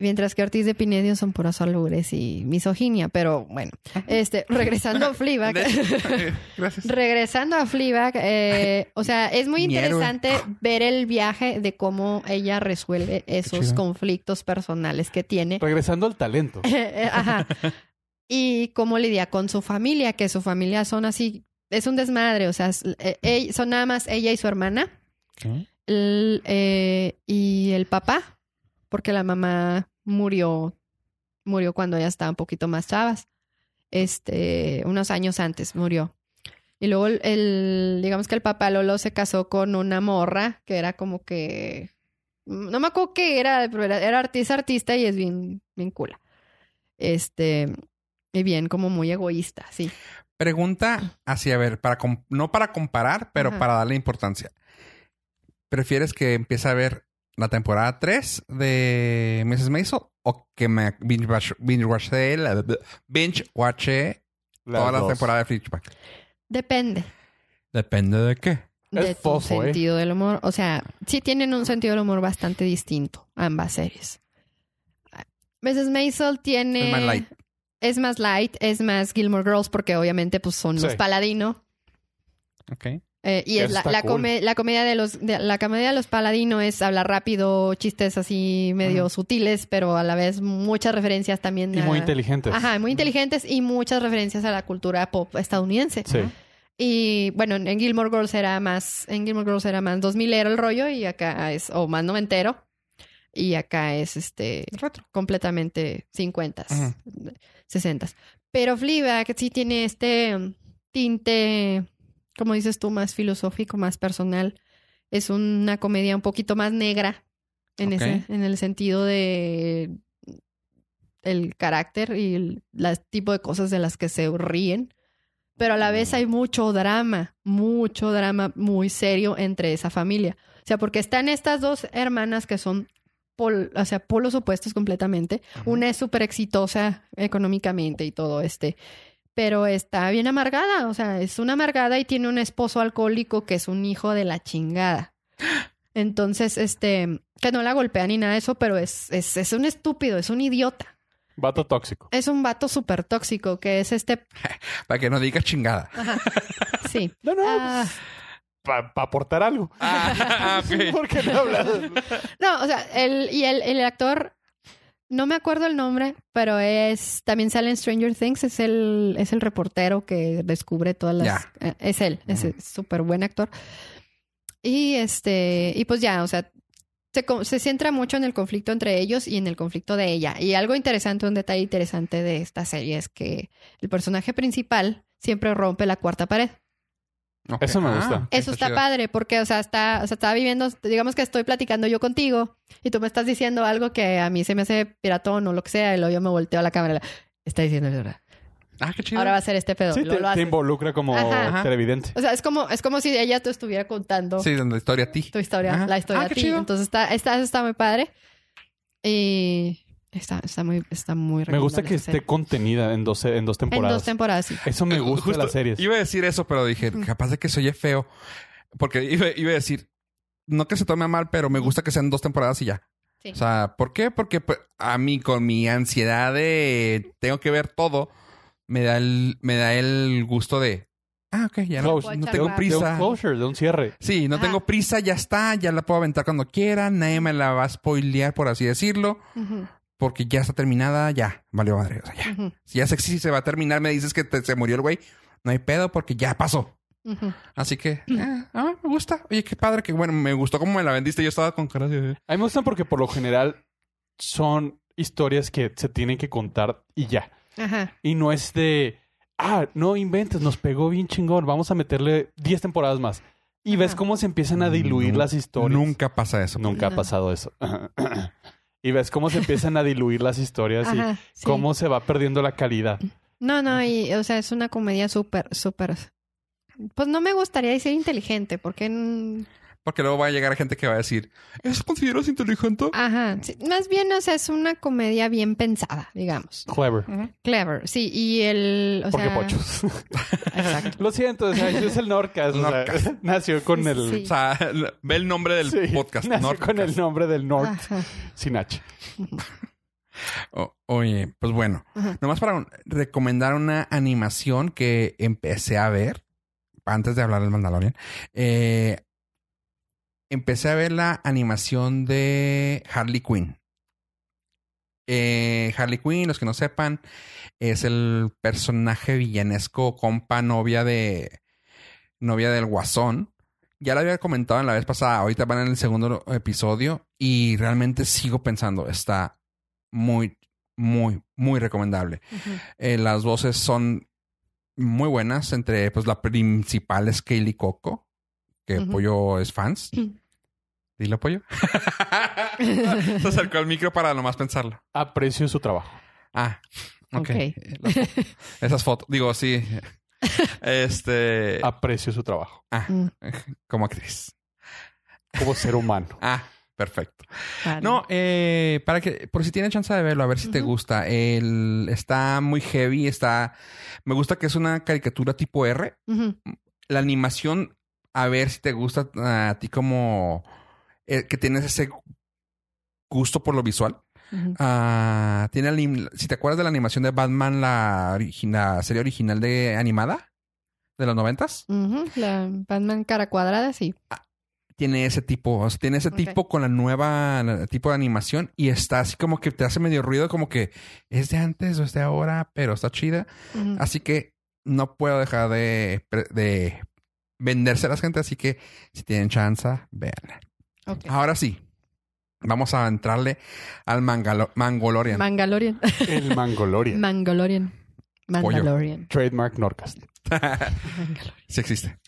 Mientras que Ortiz de Pinedo son puros albures y misoginia, pero bueno, este, regresando a <laughs> Fleabag, <laughs> Gracias. regresando a Fleabag, eh, o sea, es muy interesante ver el viaje de cómo ella resuelve esos conflictos personales que tiene. regresando al talento. <laughs> Ajá. Y cómo lidia con su familia, que su familia son así, es un desmadre, o sea, eh, son nada más ella y su hermana el, eh, y el papá, porque la mamá murió, murió cuando ella estaba un poquito más chavas, este, unos años antes murió. Y luego el, el- digamos que el papá Lolo se casó con una morra que era como que, no me acuerdo qué era, pero era, era artista, artista y es bien, bien cool. Este, y bien como muy egoísta, sí. Pregunta así, a ver, para no para comparar, pero Ajá. para darle importancia. ¿Prefieres que empiece a ver la temporada 3 de Mrs. Maisel o que me binge watch, binge watché la- binge watché Las toda la temporada de Fleabag? Depende. Depende de qué. de Es tu fofo, ¿eh? sentido del humor. O sea, sí tienen un sentido del humor bastante distinto, ambas series. Mrs. Maisel tiene... Es más light. Es más light, es más Gilmore Girls porque obviamente pues son los Sí. Paladino. Ok. Eh, y es la, la, cool. come- la comedia de los de- la comedia de los Paladino es hablar rápido, chistes así medio Ajá. sutiles, pero a la vez muchas referencias también Y a- muy inteligentes. Ajá, muy inteligentes y muchas referencias a la cultura pop estadounidense. Sí. Y bueno, en Gilmore Girls era más, en Gilmore Girls era más 2000 era el rollo y acá es, o más noventero. Y acá es este Retro. completamente 50, Ajá. 60. Pero Fleabag sí tiene este um, tinte, como dices tú, más filosófico, más personal. Es una comedia un poquito más negra en ese, en el sentido de el carácter y el las tipo de cosas de las que se ríen. Pero a la vez hay mucho drama, mucho drama muy serio entre esa familia. O sea, porque están estas dos hermanas que son pol- o sea, polos opuestos completamente. Una es súper exitosa económicamente y todo este. Pero está bien amargada, o sea, es una amargada y tiene un esposo alcohólico que es un hijo de la chingada. Entonces, este, que no la golpea ni nada de eso, pero es, es, es un estúpido, es un idiota. Vato tóxico. Es un vato súper tóxico, que es este... <laughs> Para que no digas chingada. Ajá, sí. <laughs> No, no. Ah, Para aportar algo. Ah. <laughs> ¿Por qué no hablas? no, o sea, el, y el, el actor No me acuerdo el nombre, pero es también sale en Stranger Things. Es el, es el reportero que descubre todas las. Eh, es él, es Ujú. súper buen actor. Y este, y pues ya, o sea, se, se centra mucho en el conflicto entre ellos y en el conflicto de ella. Y algo interesante, un detalle interesante de esta serie es que el personaje principal siempre rompe la cuarta pared. Eso me gusta. Eso está chido. padre porque, o sea, está, o sea, estaba viviendo, digamos que estoy platicando yo contigo y tú me estás diciendo algo que a mí se me hace piratón o lo que sea y luego yo me volteo a la cámara. Está diciendo verdad. Ah, qué chido. Ahora va a ser este pedo. Sí, Lo- te, lo te hace. involucra como Ajá. Televidente. O sea, es como, es como si ella te estuviera contando Sí, donde historia a ti. tu historia, Ajá. la historia Ah, a ti. Entonces está, está, eso está muy padre. Y está, está muy, está muy Me gusta que esté contenida en dos, en dos En temporadas. dos temporadas, sí. Eso me Eh, gusta justo de las series. Iba a decir eso, pero dije, capaz de que se oye feo. Porque iba, iba a decir, no que se tome a mal, pero me gusta que sean dos temporadas y ya. Sí. O sea, ¿por qué? Porque pues, a mí, con mi ansiedad de tengo que ver todo, me da el, me da el gusto de, ah, ok, ya no, no tengo un- De un prisa. closure, de un cierre. Sí, no Ajá. tengo prisa, ya está, ya la puedo aventar cuando quiera, nadie me la va a spoilear, por así decirlo, Ujú, porque ya está terminada, ya, valió madre, o sea, ya. ujú, Si ya sé que sí se va a terminar, me dices que te- se murió el güey, no hay pedo porque ya pasó. Así que, eh, ah, me gusta. Oye, qué padre, que bueno, me gustó cómo me la vendiste. Yo estaba con cara de... A mí me gustan porque por lo general son historias que se tienen que contar y ya. Ajá. Y no es de, ah, no inventes, nos pegó bien chingón, vamos a meterle 10 temporadas más. Y ves cómo se empiezan a diluir Nun- las historias. Nunca pasa eso. Nunca ha pasado eso. <clears throat> y ves cómo se empiezan a diluir las historias y sí. cómo se va perdiendo la calidad. No, no, y, o sea, es una comedia súper, súper. Pues no me gustaría decir inteligente, porque. Porque luego va a llegar gente que va a decir, ¿eso consideras inteligente? Ajá. sí, más bien, o sea, es una comedia bien pensada, digamos. Clever. Clever, sí, y el. O Porque sea, pochos. <laughs> Exacto. Lo siento, o sea, es el Norcas. o sea, <laughs> nació con Sí, el... sí. O sea, ve el nombre del Sí, podcast. nació con el nombre del North Ajá. sin H. O- oye, pues bueno. Ajá. Nomás para un- recomendar una animación que empecé a ver antes de hablar del Mandalorian. eh, empecé a ver la animación de Harley Quinn. Eh, Harley Quinn, los que no sepan, es el personaje villanesco, compa, novia de novia del Guasón. Ya lo había comentado en la vez pasada, ahorita van en el segundo episodio y realmente sigo pensando, está muy, muy, muy recomendable. Eh, las voces son muy buenas, entre pues la principal es Kaylee Coco, que Ujú. Pollo es fans. Dile Pollo. <laughs> Se acercó al micro para nomás pensarlo. Aprecio su trabajo. Ah, ok. Ok. Las fo- <laughs> Esas fotos, digo, sí. Este, Aprecio su trabajo. ah, Mm, como actriz. Como ser humano. <laughs> Ah, perfecto. vale. No, eh, para que, por si tienen chance de verlo, a ver si te gusta. El, está muy heavy, está, me gusta que es una caricatura tipo R. La animación, a ver si te gusta a ti como eh, que tienes ese gusto por lo visual. Ah, tiene, si te acuerdas de la animación de Batman, la, serie original de animada de los noventas, Ujú. La Batman cara cuadrada, sí. tiene ese tipo, o sea, tiene ese tipo con la nueva la- tipo de animación y está así como que te hace medio ruido, como que es de antes o es de ahora, pero está chida. Así que no puedo dejar de, de venderse a la gente, así que si tienen chance, vean. Ok. Ahora sí, vamos a entrarle al Mangalo- Mangolorian. Mangalorian. El Mangolorian. Mangolorian. Mandalorian. Trademark Norcast. Mangalorian. sí existe.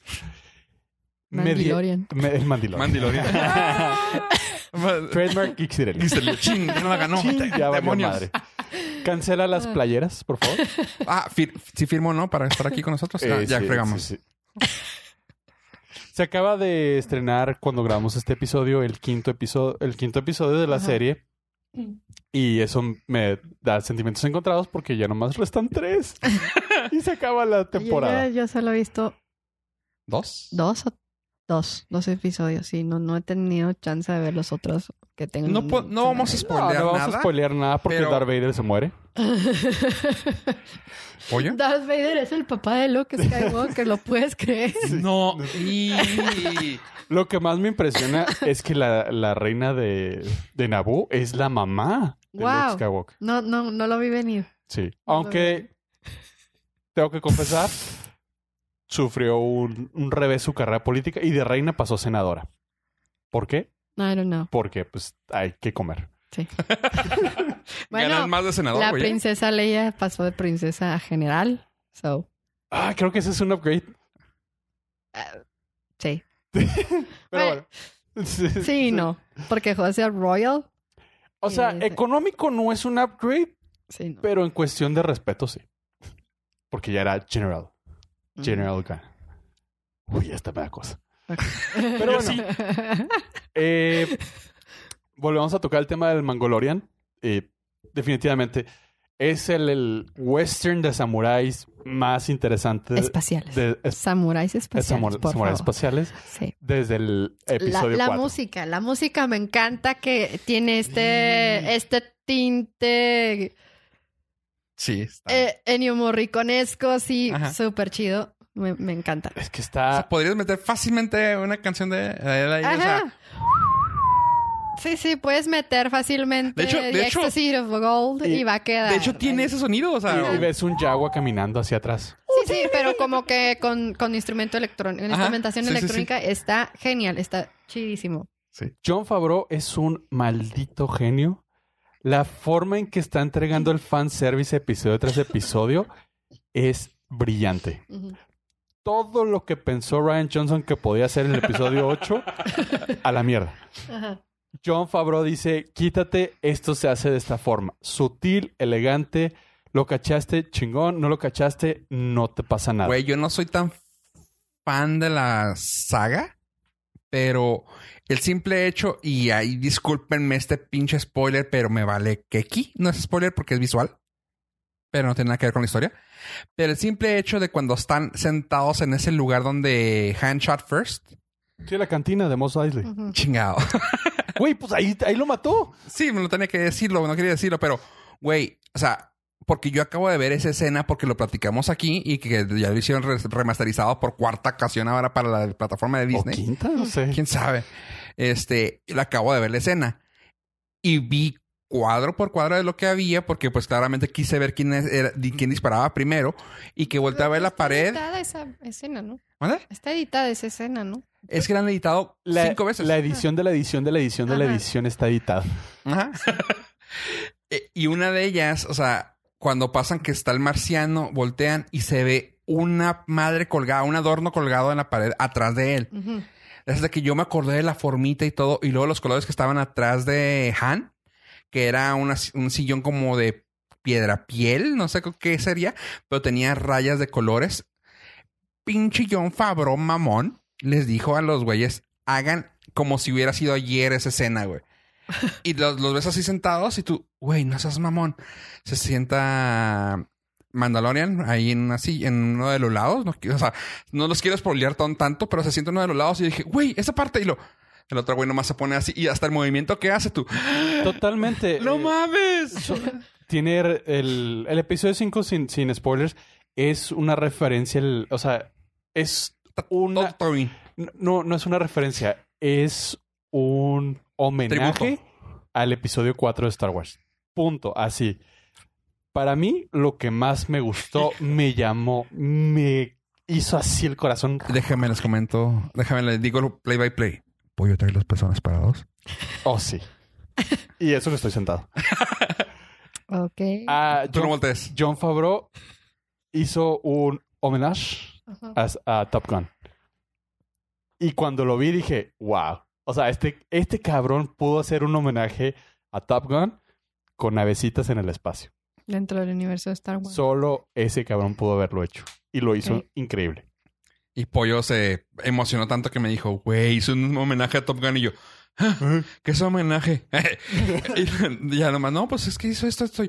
Mandalorian. el Mandalorian. Mandalorian. <laughs> Trademark Geeksirelli. Dice, ching, ya no la ganó. Chin, ya Demonios. madre. Cancela las playeras, por favor. Ah, fir- sí firmo, ¿no? Para estar aquí con nosotros. Ah, Eh, ya sí, fregamos. sí, sí. Se acaba de estrenar cuando grabamos este episodio el quinto episodio, el quinto episodio de la Ajá. serie. Y eso me da sentimientos encontrados porque ya nomás restan tres. <laughs> y se acaba la Yo, temporada. yo- yo solo he visto ¿Dos? dos o dos, dos episodios y no, no he tenido chance de ver los otros que tengo. No po- no vamos a spoilear no vamos nada. a spoilear nada porque pero- Darth Vader se muere. <laughs> ¿Pollo? Darth Vader es el papá de Luke Skywalker, ¿lo puedes creer? <laughs> No. Y... <laughs> Lo que más me impresiona es que la, la reina de, de Naboo es la mamá de Luke Wow. Skywalker. No, no, no lo vi venir. Sí. Aunque tengo que confesar, sufrió un, un revés su carrera política y de reina pasó a senadora. ¿Por qué? I don't know. Porque pues hay que comer. Sí. <laughs> Ganan bueno, más de senador, la güey. ¿eh? princesa Leia pasó de princesa a general. So, Ah, creo que ese es un upgrade. sí. <laughs> Pero Bueno. bueno. <laughs> Sí, Sí y no. Porque José Royal. O sea, económico no es un upgrade, Sí, no. pero en cuestión de respeto sí. Porque ya era general. General Gunn. Uy, esta me da cosa. <laughs> Pero bueno, eh, volvemos a tocar el tema del Mangolorian. Eh, definitivamente es el, el western de samuráis más interesante Espaciales. de- es- Samuráis espaciales, samu- por samuráis favor. espaciales Sí. desde el La, episodio la 4. música, la música me encanta que tiene este, este tinte Sí. está- eh, Ennio Morriconesco, sí, súper chido. Me, me encanta. Es que O sea, está... podrías meter fácilmente una canción de, él ahí, o sea, Ajá. Sí, sí, puedes meter fácilmente De hecho- de hecho- of Gold y, y- va a quedar. de hecho tiene ese sonido, o sea, Y ves un Jaguar caminando hacia atrás. Sí, sí, pero como que con, con instrumento electrónico, instrumentación sí, sí, sí. electrónica está genial, está chidísimo. John Favreau es un maldito genio. La forma en que está entregando el fanservice episodio tras episodio es brillante. Todo lo que pensó Ryan Johnson que podía hacer en el episodio 8, a la mierda. Ajá. John Favreau dice, quítate, esto se hace de esta forma. Sutil, elegante, lo cachaste, chingón, no lo cachaste, no te pasa nada. güey, yo no soy tan fan de la saga, pero el simple hecho, y ahí discúlpenme este pinche spoiler, pero me vale que aquí no es spoiler porque es visual, pero no tiene nada que ver con la historia. Pero el simple hecho de cuando están sentados en ese lugar donde Han shot first, Sí, la cantina de Mos Eisley. Chingado. <laughs> Güey, pues ahí, ahí lo mató. Sí, me lo tenía que decirlo, no quería decirlo, pero, güey, o sea, porque yo acabo de ver esa escena porque lo platicamos aquí y que ya lo hicieron re- remasterizado por cuarta ocasión ahora para la plataforma de ¿O Disney. quinta? No sé. ¿Quién sabe? Este, lo acabo de ver la escena y vi cuadro por cuadro de lo que había porque pues claramente quise ver quién, es- era, di- quién disparaba primero y que volteé a ver la Está pared. editada esa escena, ¿no? ¿Mande? Está editada esa escena, ¿no? Es que la han editado La, cinco veces. la edición de la edición de la edición de la edición está editada. Ajá. <laughs> Eh, y una de ellas, o sea, cuando pasan que está el marciano, voltean y se ve una madre colgada, un adorno colgado en la pared atrás de él. Ujú. Es de que yo me acordé de la formita y todo, y luego los colores que estaban atrás de Han, que era una- un sillón como de piedra piel, no sé qué sería, pero tenía rayas de colores. Pinche John Favreau mamón les dijo a los güeyes, hagan como si hubiera sido ayer esa escena, güey. <laughs> Y los, los ves así sentados y tú, güey, no seas mamón. Se sienta Mandalorian ahí en silla, en uno de los lados. No, o sea, no los quiero spoilear tan tanto, pero se sienta en uno de los lados y dije, güey, esa parte. Y lo, el otro güey nomás se pone así y hasta el movimiento que hace tú. <gasps> Totalmente. <gasps> ¡No eh, mames! tiene el, el episodio 5 sin, sin spoilers es una referencia, el- o sea, es una... No, no es una referencia, es un homenaje Tributo. al episodio 4 de Star Wars. Punto, así. Para mí, lo que más me gustó, me llamó, me hizo así el corazón. Déjame les comento, déjame les digo play by play. ¿Puedo traer los personas parados? Oh, sí. Y eso que estoy sentado. Ok. Ah, Tú no John, voltees. John Favreau hizo un homenaje a Top Gun. Y cuando lo vi dije, wow. O sea, este, este cabrón pudo hacer un homenaje a Top Gun con navecitas en el espacio. Dentro del universo de Star Wars. Solo ese cabrón pudo haberlo hecho. Y lo hizo increíble. Y Pollo se emocionó tanto que me dijo, güey, hizo un homenaje a Top Gun. Y yo, "Ah, ¿qué es homenaje? <laughs> y ya nomás, no, pues es que hizo esto, estoy.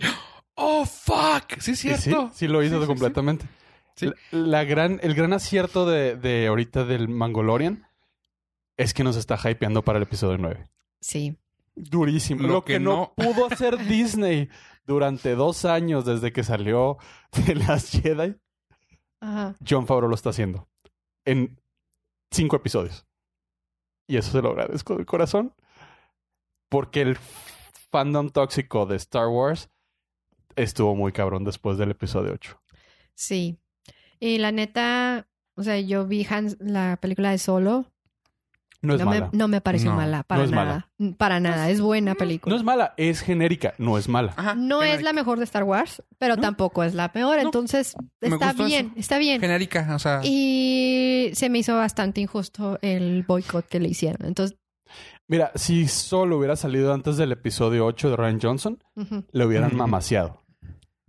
Oh, fuck. Sí, es cierto. Sí, sí lo hizo Sí, sí, completamente. Sí. La, la gran, el gran acierto de, de ahorita del Mangolorian es que nos está hypeando para el episodio 9. Sí. Durísimo. Lo Lo, que, que no pudo hacer <laughs> Disney durante dos años desde que salió de las Jedi, Ajá. John Favreau lo está haciendo. En cinco episodios. Y eso se lo agradezco de corazón. Porque el fandom tóxico de Star Wars estuvo muy cabrón después del episodio 8. Sí. Y la neta, o sea, yo vi Hans, la película de Solo. No es no, me, mala. no me pareció No, mala, para no es nada. Para nada, es buena película. No es mala, es genérica, no es mala. Ajá. No es la mejor de Star Wars, pero No. tampoco es la peor. No. Entonces, está bien, eso. está bien. Genérica, o sea. Y se me hizo bastante injusto el boicot que le hicieron. Entonces, Mira, si solo hubiera salido antes del episodio 8 de Ryan Johnson, le hubieran Ujú. mamaseado.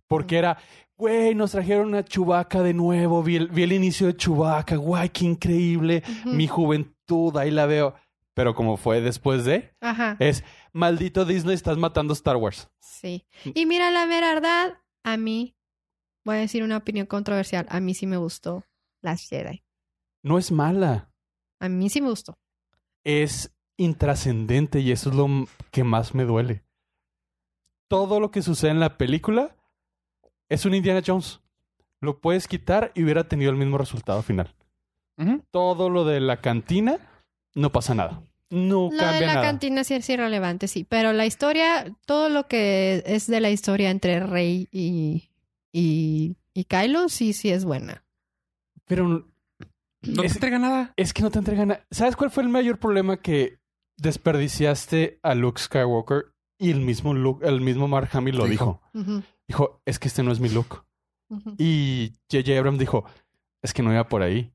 Porque era, güey, nos trajeron una Chubaca de nuevo, vi el, vi el inicio de Chubaca, guay, qué increíble, mi juventud, ahí la veo. Pero como fue después de, Ajá, es, maldito Disney, estás matando Star Wars. sí. Y mira, la verdad, a mí, voy a decir una opinión controversial, a mí sí me gustó Last Jedi. No es mala, A mí sí me gustó. es intrascendente y eso es lo que más me duele. Todo lo que sucede en la película es un Indiana Jones. Lo puedes quitar y hubiera tenido el mismo resultado final. Todo lo de la cantina, no pasa nada. No Lo de cambia la nada. cantina sí es irrelevante, sí. Pero la historia, todo lo que es de la historia entre Rey y, y, y Kylo, sí, sí es buena. Pero No te es, entrega nada. es que no te entregan nada. ¿Sabes cuál fue el mayor problema que desperdiciaste a Luke Skywalker? Y el mismo Luke, el mismo Mark Hamill lo Dijo. dijo. Es que este no es mi Luke. ujú, Y J.J. Abrams dijo, es que no iba por ahí.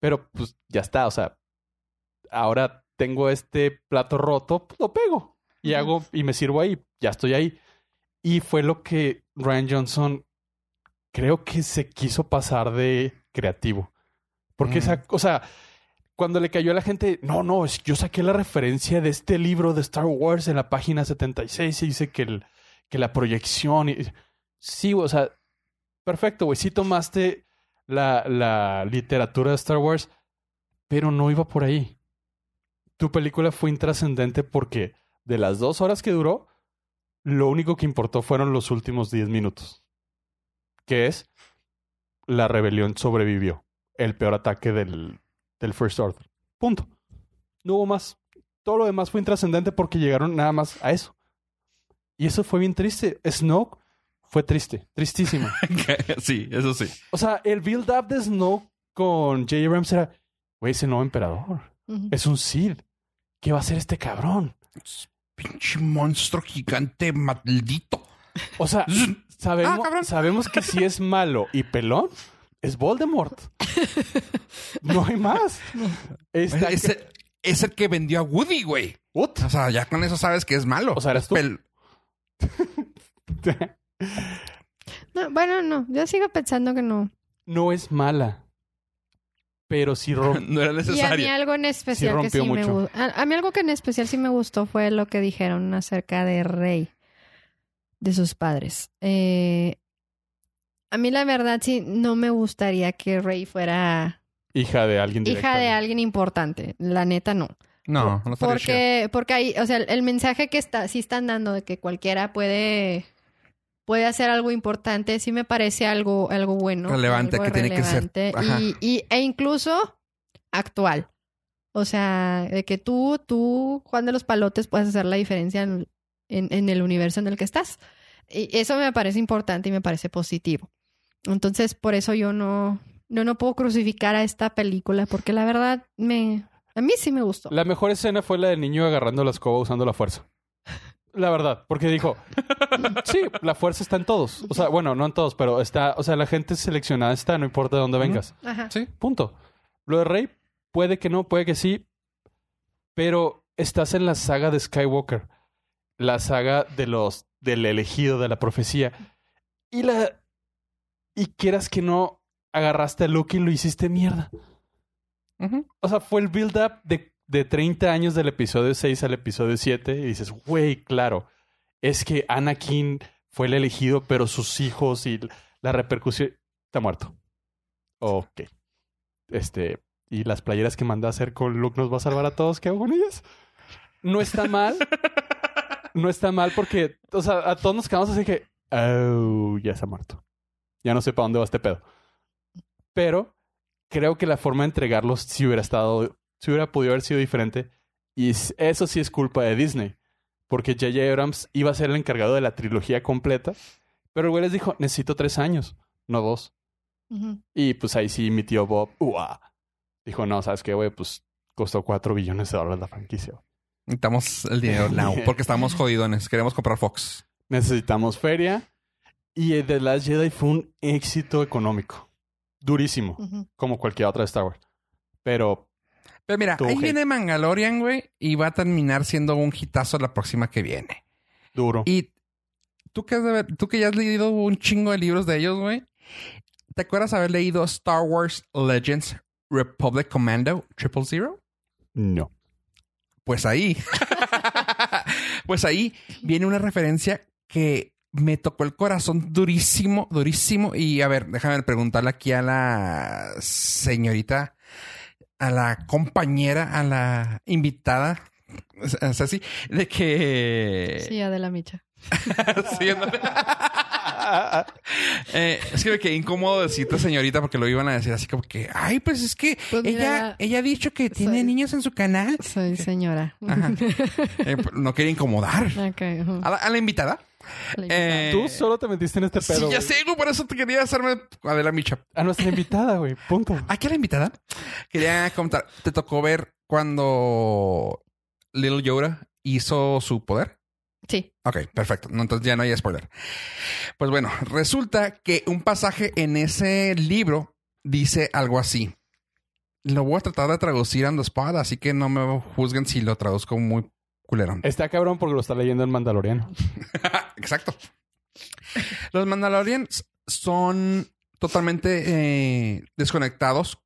Pero pues ya está, o sea, ahora tengo este plato roto, pues, lo pego y hago y me sirvo ahí, ya estoy ahí. Y fue lo que Ryan Johnson creo que se quiso pasar de creativo. Porque Mm. esa, o sea, cuando le cayó a la gente, no, no, es- yo saqué la referencia de este libro de Star Wars en la página 76 y dice que, el, que la proyección. Y... Sí, o sea, perfecto, güey. Sí tomaste la, la literatura de Star Wars, pero no iba por ahí. Tu película fue intrascendente porque de las dos horas que duró, lo único que importó fueron los últimos 10 minutos. Que es, la rebelión sobrevivió. El peor ataque del, del First Order. Punto. No hubo más. Todo lo demás fue intrascendente porque llegaron nada más a eso. Y eso fue bien triste. Snoke fue triste. Tristísimo. <laughs> sí, eso sí. O sea, el build-up de Snoke con J. Abrams era, güey, es el nuevo emperador. Es un Sith. ¿Qué va a hacer este cabrón? Pinche monstruo gigante maldito. O sea, Ah, sabemos, que si es malo y pelón, es Voldemort. <laughs> No hay más. Es, el- es el que vendió a Woody, güey. O sea, ya con eso sabes que es malo. O sea, eres tú. Pel- <laughs> No, bueno, no, yo sigo pensando que no. no es mala. Pero sí <laughs> no era Y a mí necesario. algo en especial que rompió sí me mucho. gustó. A, a mí algo que en especial sí me gustó fue lo que dijeron acerca de Rey, de sus padres. Eh, a mí la verdad sí no me gustaría que Rey fuera Hija de alguien hija de alguien importante. La neta no. No, no estaría chido. Porque, porque ahí, o sea, el, el mensaje que está, sí están dando de que cualquiera puede, puede hacer algo importante, sí me parece algo, algo bueno. Relevante, algo que tiene que ser- relevante ajá. Y, y- e incluso actual. O sea, de que tú, tú, Juan de los Palotes, puedes hacer la diferencia en, en, en el universo en el que estás. Y eso me parece importante y me parece positivo. Entonces, por eso yo no, no, no puedo crucificar a esta película, porque la verdad me, a mí sí me gustó. La mejor escena fue la del niño agarrando la escoba usando la fuerza. La verdad, porque dijo, sí, la fuerza está en todos. O sea, bueno, no en todos, pero está, o sea, la gente seleccionada está, no importa de dónde vengas. Ajá. Sí. Punto. Lo de Rey, puede que no, puede que sí, pero estás en la saga de Skywalker, la saga de los, del elegido, de la profecía. Y la, y quieras que no, agarraste a Luke y lo hiciste mierda. O sea, fue el build-up de, de 30 años del episodio 6 al episodio 7 y dices, güey, claro, es que Anakin fue el elegido, pero sus hijos y la repercusión... Está muerto. Ok. Este... Y las playeras que mandé a hacer con Luke nos va a salvar a todos. ¿Qué hago con ellas? No está mal. No está mal porque, o sea, a todos nos quedamos así que, oh, ya ha muerto. Ya no sé para dónde va este pedo. Pero creo que la forma de entregarlos sí hubiera estado, sí hubiera podido haber sido diferente. Y eso sí es culpa de Disney. porque J.J. Abrams iba a ser el encargado de la trilogía completa. Pero el güey les dijo, necesito tres años, no dos. Y pues ahí sí mi tío Bob, dijo, no, ¿sabes qué, güey? Pues costó cuatro billones de dólares la franquicia. Necesitamos el dinero <laughs> now porque estamos jodidones. Queremos comprar Fox. Necesitamos feria. Y The Last Jedi fue un éxito económico. Durísimo, como cualquier otra de Star Wars. Pero Pero mira, ahí viene Mandalorian, güey, y va a terminar siendo un hitazo la próxima que viene. duro. Y tú que, has de ver- tú que ya has leído un chingo de libros de ellos, güey, ¿te acuerdas haber leído Star Wars Legends Republic Commando Triple Zero? No. Pues ahí, <laughs> pues ahí viene una referencia que me tocó el corazón durísimo, durísimo. Y a ver, déjame preguntarle aquí a la señorita, a la compañera, a la invitada, o sea, sí, de que... Sí, Adela Micha. <laughs> Sí. <laughs> Eh, es que me quedé incómodo decirte señorita porque lo iban a decir así como que, ay, pues es que Pues mira, ella, ella ha dicho que tiene soy- niños en su canal. Soy señora. Ajá. <laughs> Eh, no quería incomodar. La, a la invitada. <laughs> La Eh, Tú solo te metiste en este sí, pedo. ya güey. sé, güey, por eso te quería hacerme a la micha. A nuestra invitada, güey. Punto. Aquí <laughs> a la invitada quería comentar, ¿te tocó ver cuando Little Yoda hizo su poder? Sí. Ok, perfecto. No, entonces ya no hay spoiler. Pues bueno, resulta que un pasaje en ese libro dice algo así. Lo voy a tratar de traducir on the spot, así que no me juzguen si lo traduzco muy culerón. Está cabrón porque lo está leyendo en Mandaloriano. <laughs> Exacto. Los Mandalorians son totalmente eh, desconectados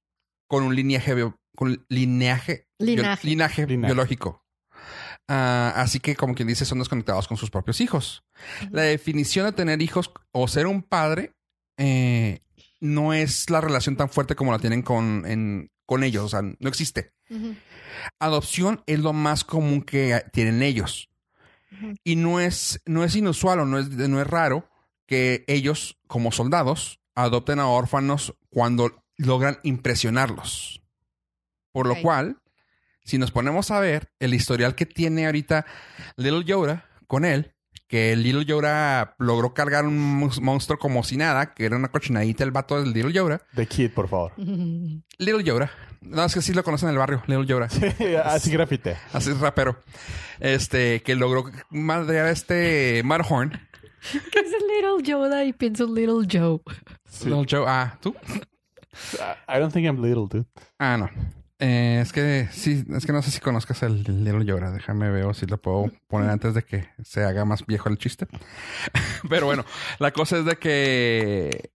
con un lineaje, bio- con lineaje, bio- Linaje. linaje Linaje. biológico. Ah, así que, como quien dice, son desconectados con sus propios hijos. La definición de tener hijos o ser un padre eh, no es la relación tan fuerte como la tienen con, en- con ellos. O sea, no existe. Adopción es lo más común que tienen ellos. Y no es, no es inusual o no es, no es raro que ellos, como soldados, adopten a órfanos cuando logran impresionarlos. Por lo cual, si nos ponemos a ver el historial que tiene ahorita Little Yoda con él, que Little Yoda logró cargar un monstruo como si nada, que era una cochinadita el vato del Little Yoda. The Kid, por favor. <laughs> Little Yoda. No, es que sí lo conocen en el barrio, Little Yoda. Así grafité. Así es rapero. Este, que logró madrear a este Mudhorn. ¿Qué es el Little Yoda? Y pienso Little Joe. Little Joe. Ah, ¿tú? I don't think I'm little, dude. Ah, no. Eh, es que sí, es que no sé si conozcas el Little Yoda. Déjame ver si lo puedo poner antes de que se haga más viejo el chiste. <laughs> Pero bueno, la cosa es de que.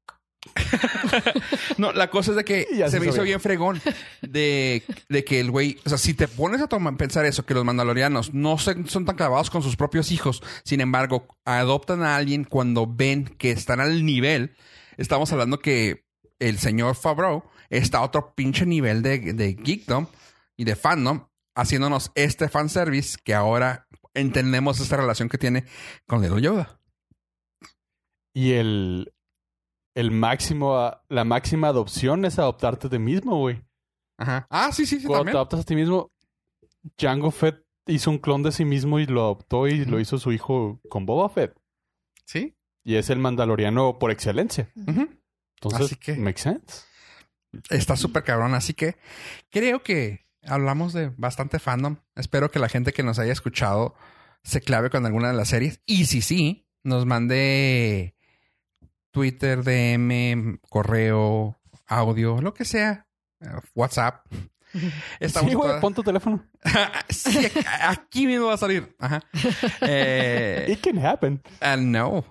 <laughs> no, la cosa es de que <laughs> Ya se se me hizo bien fregón de, de que el güey, o sea, si te pones a tomar- pensar eso, que los mandalorianos no se- son tan clavados con sus propios hijos, sin embargo, adoptan a alguien cuando ven que están al nivel, estamos hablando que el señor Favreau está otro pinche nivel de, de geekdom y de fandom, haciéndonos este fanservice que ahora entendemos esta relación que tiene con Little Yoda. Y el, el máximo, la máxima adopción es adoptarte a ti mismo, güey. Ajá. Ah, sí, sí, sí, Cuando te adoptas a ti mismo, Jango Fett hizo un clon de sí mismo y lo adoptó y lo hizo su hijo con Boba Fett. Sí. Y es el mandaloriano por excelencia. Ujú. Entonces, Así que- makes sense. Está súper cabrón. Así que creo que hablamos de bastante fandom. Espero que la gente que nos haya escuchado se clave con alguna de las series. Y si sí, nos mande Twitter, DM, correo, audio, lo que sea. eh, WhatsApp. <laughs> Estamos sí, güey, todas- pon tu teléfono. <laughs> Sí, aquí- aquí mismo va a salir. Ajá. Eh, It can happen. uh, no,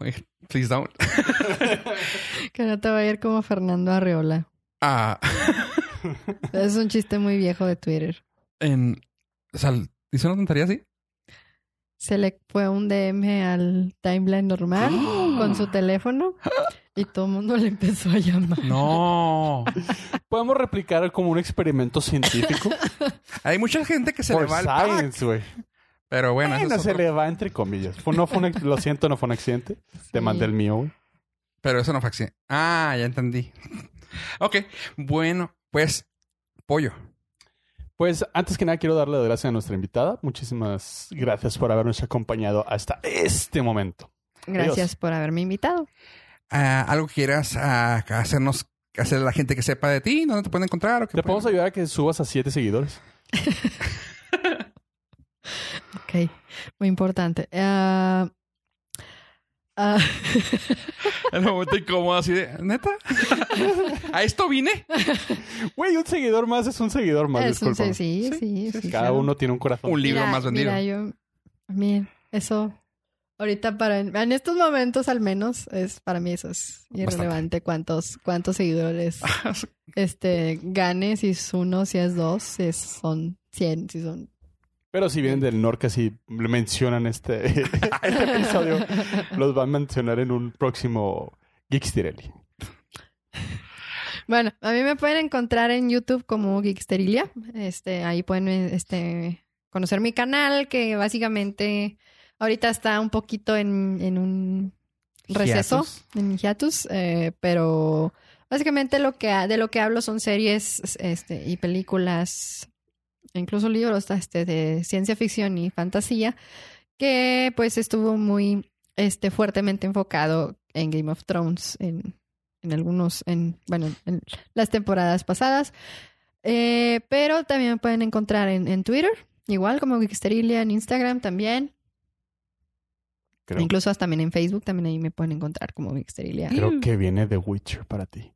please don't. <laughs> Que no te va a ir como Fernando Arreola. Ah, <laughs> Es un chiste muy viejo de Twitter. en, o sea, ¿hizo una tontería así? Se le fue un DM al timeline normal <gasps> con su teléfono y todo el mundo le empezó a llamar. No. <laughs> Podemos replicar como un experimento científico. <laughs> Hay mucha gente que se le For va al pack. science, güey. Pero bueno, eso Bueno, es se otro- le va entre comillas. Fue- no fue un, lo siento, no fue un accidente. Te Sí. mandé el mío, güey. pero eso no fue accidente. Ah, ya entendí. Ok, bueno, pues pollo. Pues antes que nada quiero darle las gracias a nuestra invitada. Muchísimas gracias por habernos acompañado hasta este momento. Gracias Adiós. por haberme invitado. Ah, ¿Algo que quieras ah, hacernos, hacer a la gente que sepa de ti? ¿Dónde te pueden encontrar? ¿O qué ¿Te podemos ayudar a que subas a siete seguidores? <laughs> Ok, muy importante. Ah, ah, En un momento incómodo así de, ¿neta? <laughs> ¿A esto vine? Güey, un seguidor más es un seguidor más. es un- discúlpame. sí, sí, sí, sí, Cada uno tiene un corazón. Un libro Mira, más vendido. Mira, yo, bien, eso, ahorita para, en estos momentos al menos, es para mí eso es irrelevante cuántos, cuántos seguidores <laughs> este gane, si es uno, si es dos, si es- son cien, si son... Pero si vienen del norte, si mencionan este, <laughs> este episodio, <laughs> los van a mencionar en un próximo Geekstirelli. Bueno, a mí me pueden encontrar en YouTube como Geeksterilia. Este, ahí pueden este, conocer mi canal, que básicamente ahorita está un poquito en, en un receso, Hiatus. en hiatus, eh, pero básicamente lo que de lo que hablo son series este, y películas, incluso libros este, de ciencia ficción y fantasía, que pues estuvo muy este, fuertemente enfocado en Game of Thrones, en, en algunos, en, bueno, en las temporadas pasadas. Eh, pero también me pueden encontrar en, en Twitter, igual como Geeksterilia, en Instagram también. Creo, Incluso hasta también en Facebook, también ahí me pueden encontrar como Geeksterilia. creo que viene The Witcher para ti.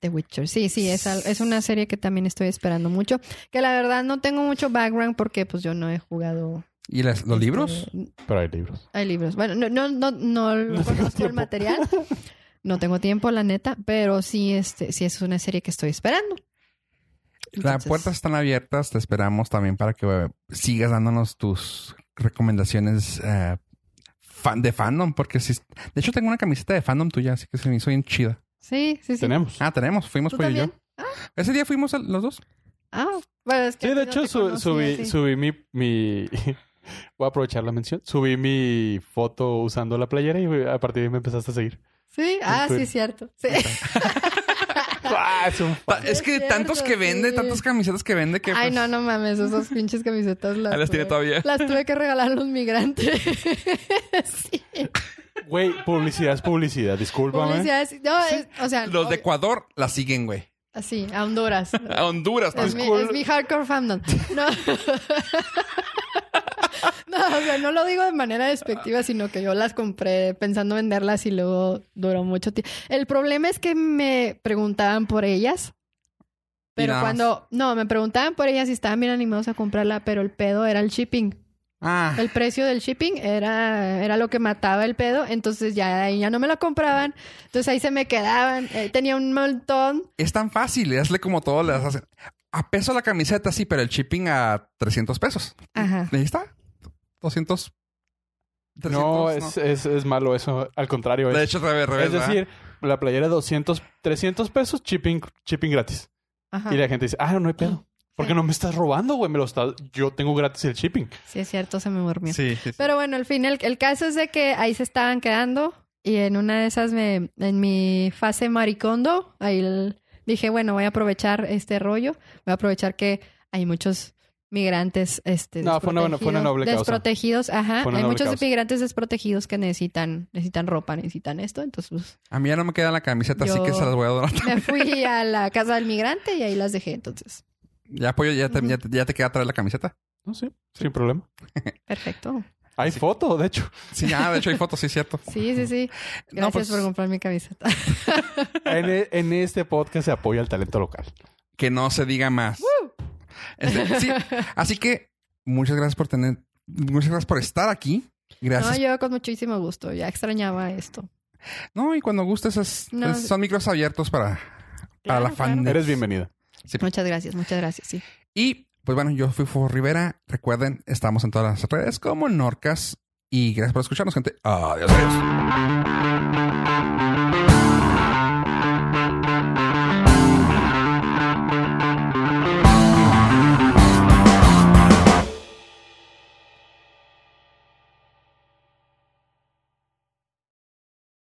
The Witcher. Sí, sí, es, es una serie que también estoy esperando mucho. Que la verdad no tengo mucho background porque pues yo no he jugado. ¿Y las- los este, libros? Pero hay libros. Hay libros. Bueno, no, no, no, no <laughs> No conozco el material. No tengo tiempo, la neta, pero sí, este, sí es una serie que estoy esperando. Las puertas están abiertas. Te esperamos también para que eh, sigas dándonos tus recomendaciones eh, fan de fandom. Porque si... De hecho, tengo una camiseta de fandom tuya, así que se me hizo bien chida. Sí, sí, sí. Tenemos. Ah, tenemos. Fuimos ¿Tú por y yo. también? Ese día fuimos los dos. Ah, bueno, es que Sí, de hecho su- subí, subí mi, mi... <laughs> Voy a aprovechar la mención. Subí mi foto usando la playera y a partir de ahí me empezaste a seguir. Sí, ah, sí, Twitter. cierto. Sí. <laughs> ¡Ah, es un Ta- fan! Es que tantos que vende, sí. tantas camisetas que vende que... Ay, pues, no, no mames, esas pinches camisetas las, Ahí <laughs> las tiene tuve- todavía. las tuve que regalar a los migrantes. sí. Güey, publicidad es publicidad. Discúlpame. Publicidades- No, es- o sea, Los de Ecuador la siguen, güey. así, a Honduras. <laughs> A Honduras. Es ¿no? mi, es mi hardcore fandom. No. <laughs> no, o sea, no lo digo de manera despectiva, sino que yo las compré pensando venderlas y luego duró mucho tiempo. El problema es que me preguntaban por ellas. Pero nada más. cuando, no, me preguntaban por ellas y estaban bien animados a comprarla, pero el pedo era el shipping. Ah, El precio del shipping era, era lo que mataba el pedo, entonces ya ya no me lo compraban, entonces ahí se me quedaban, Eh, tenía un montón. es tan fácil. Hazle como todos les hacen. A peso la camiseta, sí, pero el shipping a 300 pesos. Ajá. Ahí está. 200. 300, No, es, Es, es malo eso. Al contrario. De Es, hecho, revés, revés. es decir, la playera 200, 300 pesos, shipping, shipping gratis. Ajá. Y la gente dice, ah, no hay pedo. ¿Por qué no me estás robando, güey? Me lo estás... Yo tengo gratis el shipping. Sí, es cierto, se me durmió. Sí, sí, sí. Pero bueno, al fin, el, el caso es de que ahí se estaban quedando y en una de esas, me, en mi fase maricondo, ahí el- dije, bueno, voy a aprovechar este rollo, voy a aprovechar que hay muchos migrantes este, No, fue una buena- fue una desprotegidos- causa. ajá, Fue una hay muchos causa. migrantes desprotegidos que necesitan necesitan ropa, necesitan esto, entonces pues, A mí ya no me queda la camiseta, así que se las voy a donar. me fui a la <laughs> casa del migrante y ahí las dejé, entonces, Ya, apoyo, ya te, Ujú. ya, te, ya te queda traer la camiseta. No, sí, sin problema. perfecto. Hay foto, de hecho. Sí, ya, de hecho hay fotos, sí, cierto. Sí, sí, sí. Gracias No, pues, por comprar mi camiseta. En, e- en este podcast se apoya el talento local. que no se diga más. Este, sí, así que muchas gracias por tener, muchas gracias por estar aquí. Gracias. No, yo con muchísimo gusto, ya extrañaba esto. No, y cuando gustes, es- No. es- son micros abiertos para, para la fan. claro. Eres bienvenida. Muchas gracias, muchas gracias, sí. Y pues bueno, yo fui Fufo Rivera. Recuerden, estamos en todas las redes como Norcas. Y gracias por escucharnos, gente. Adiós, adiós.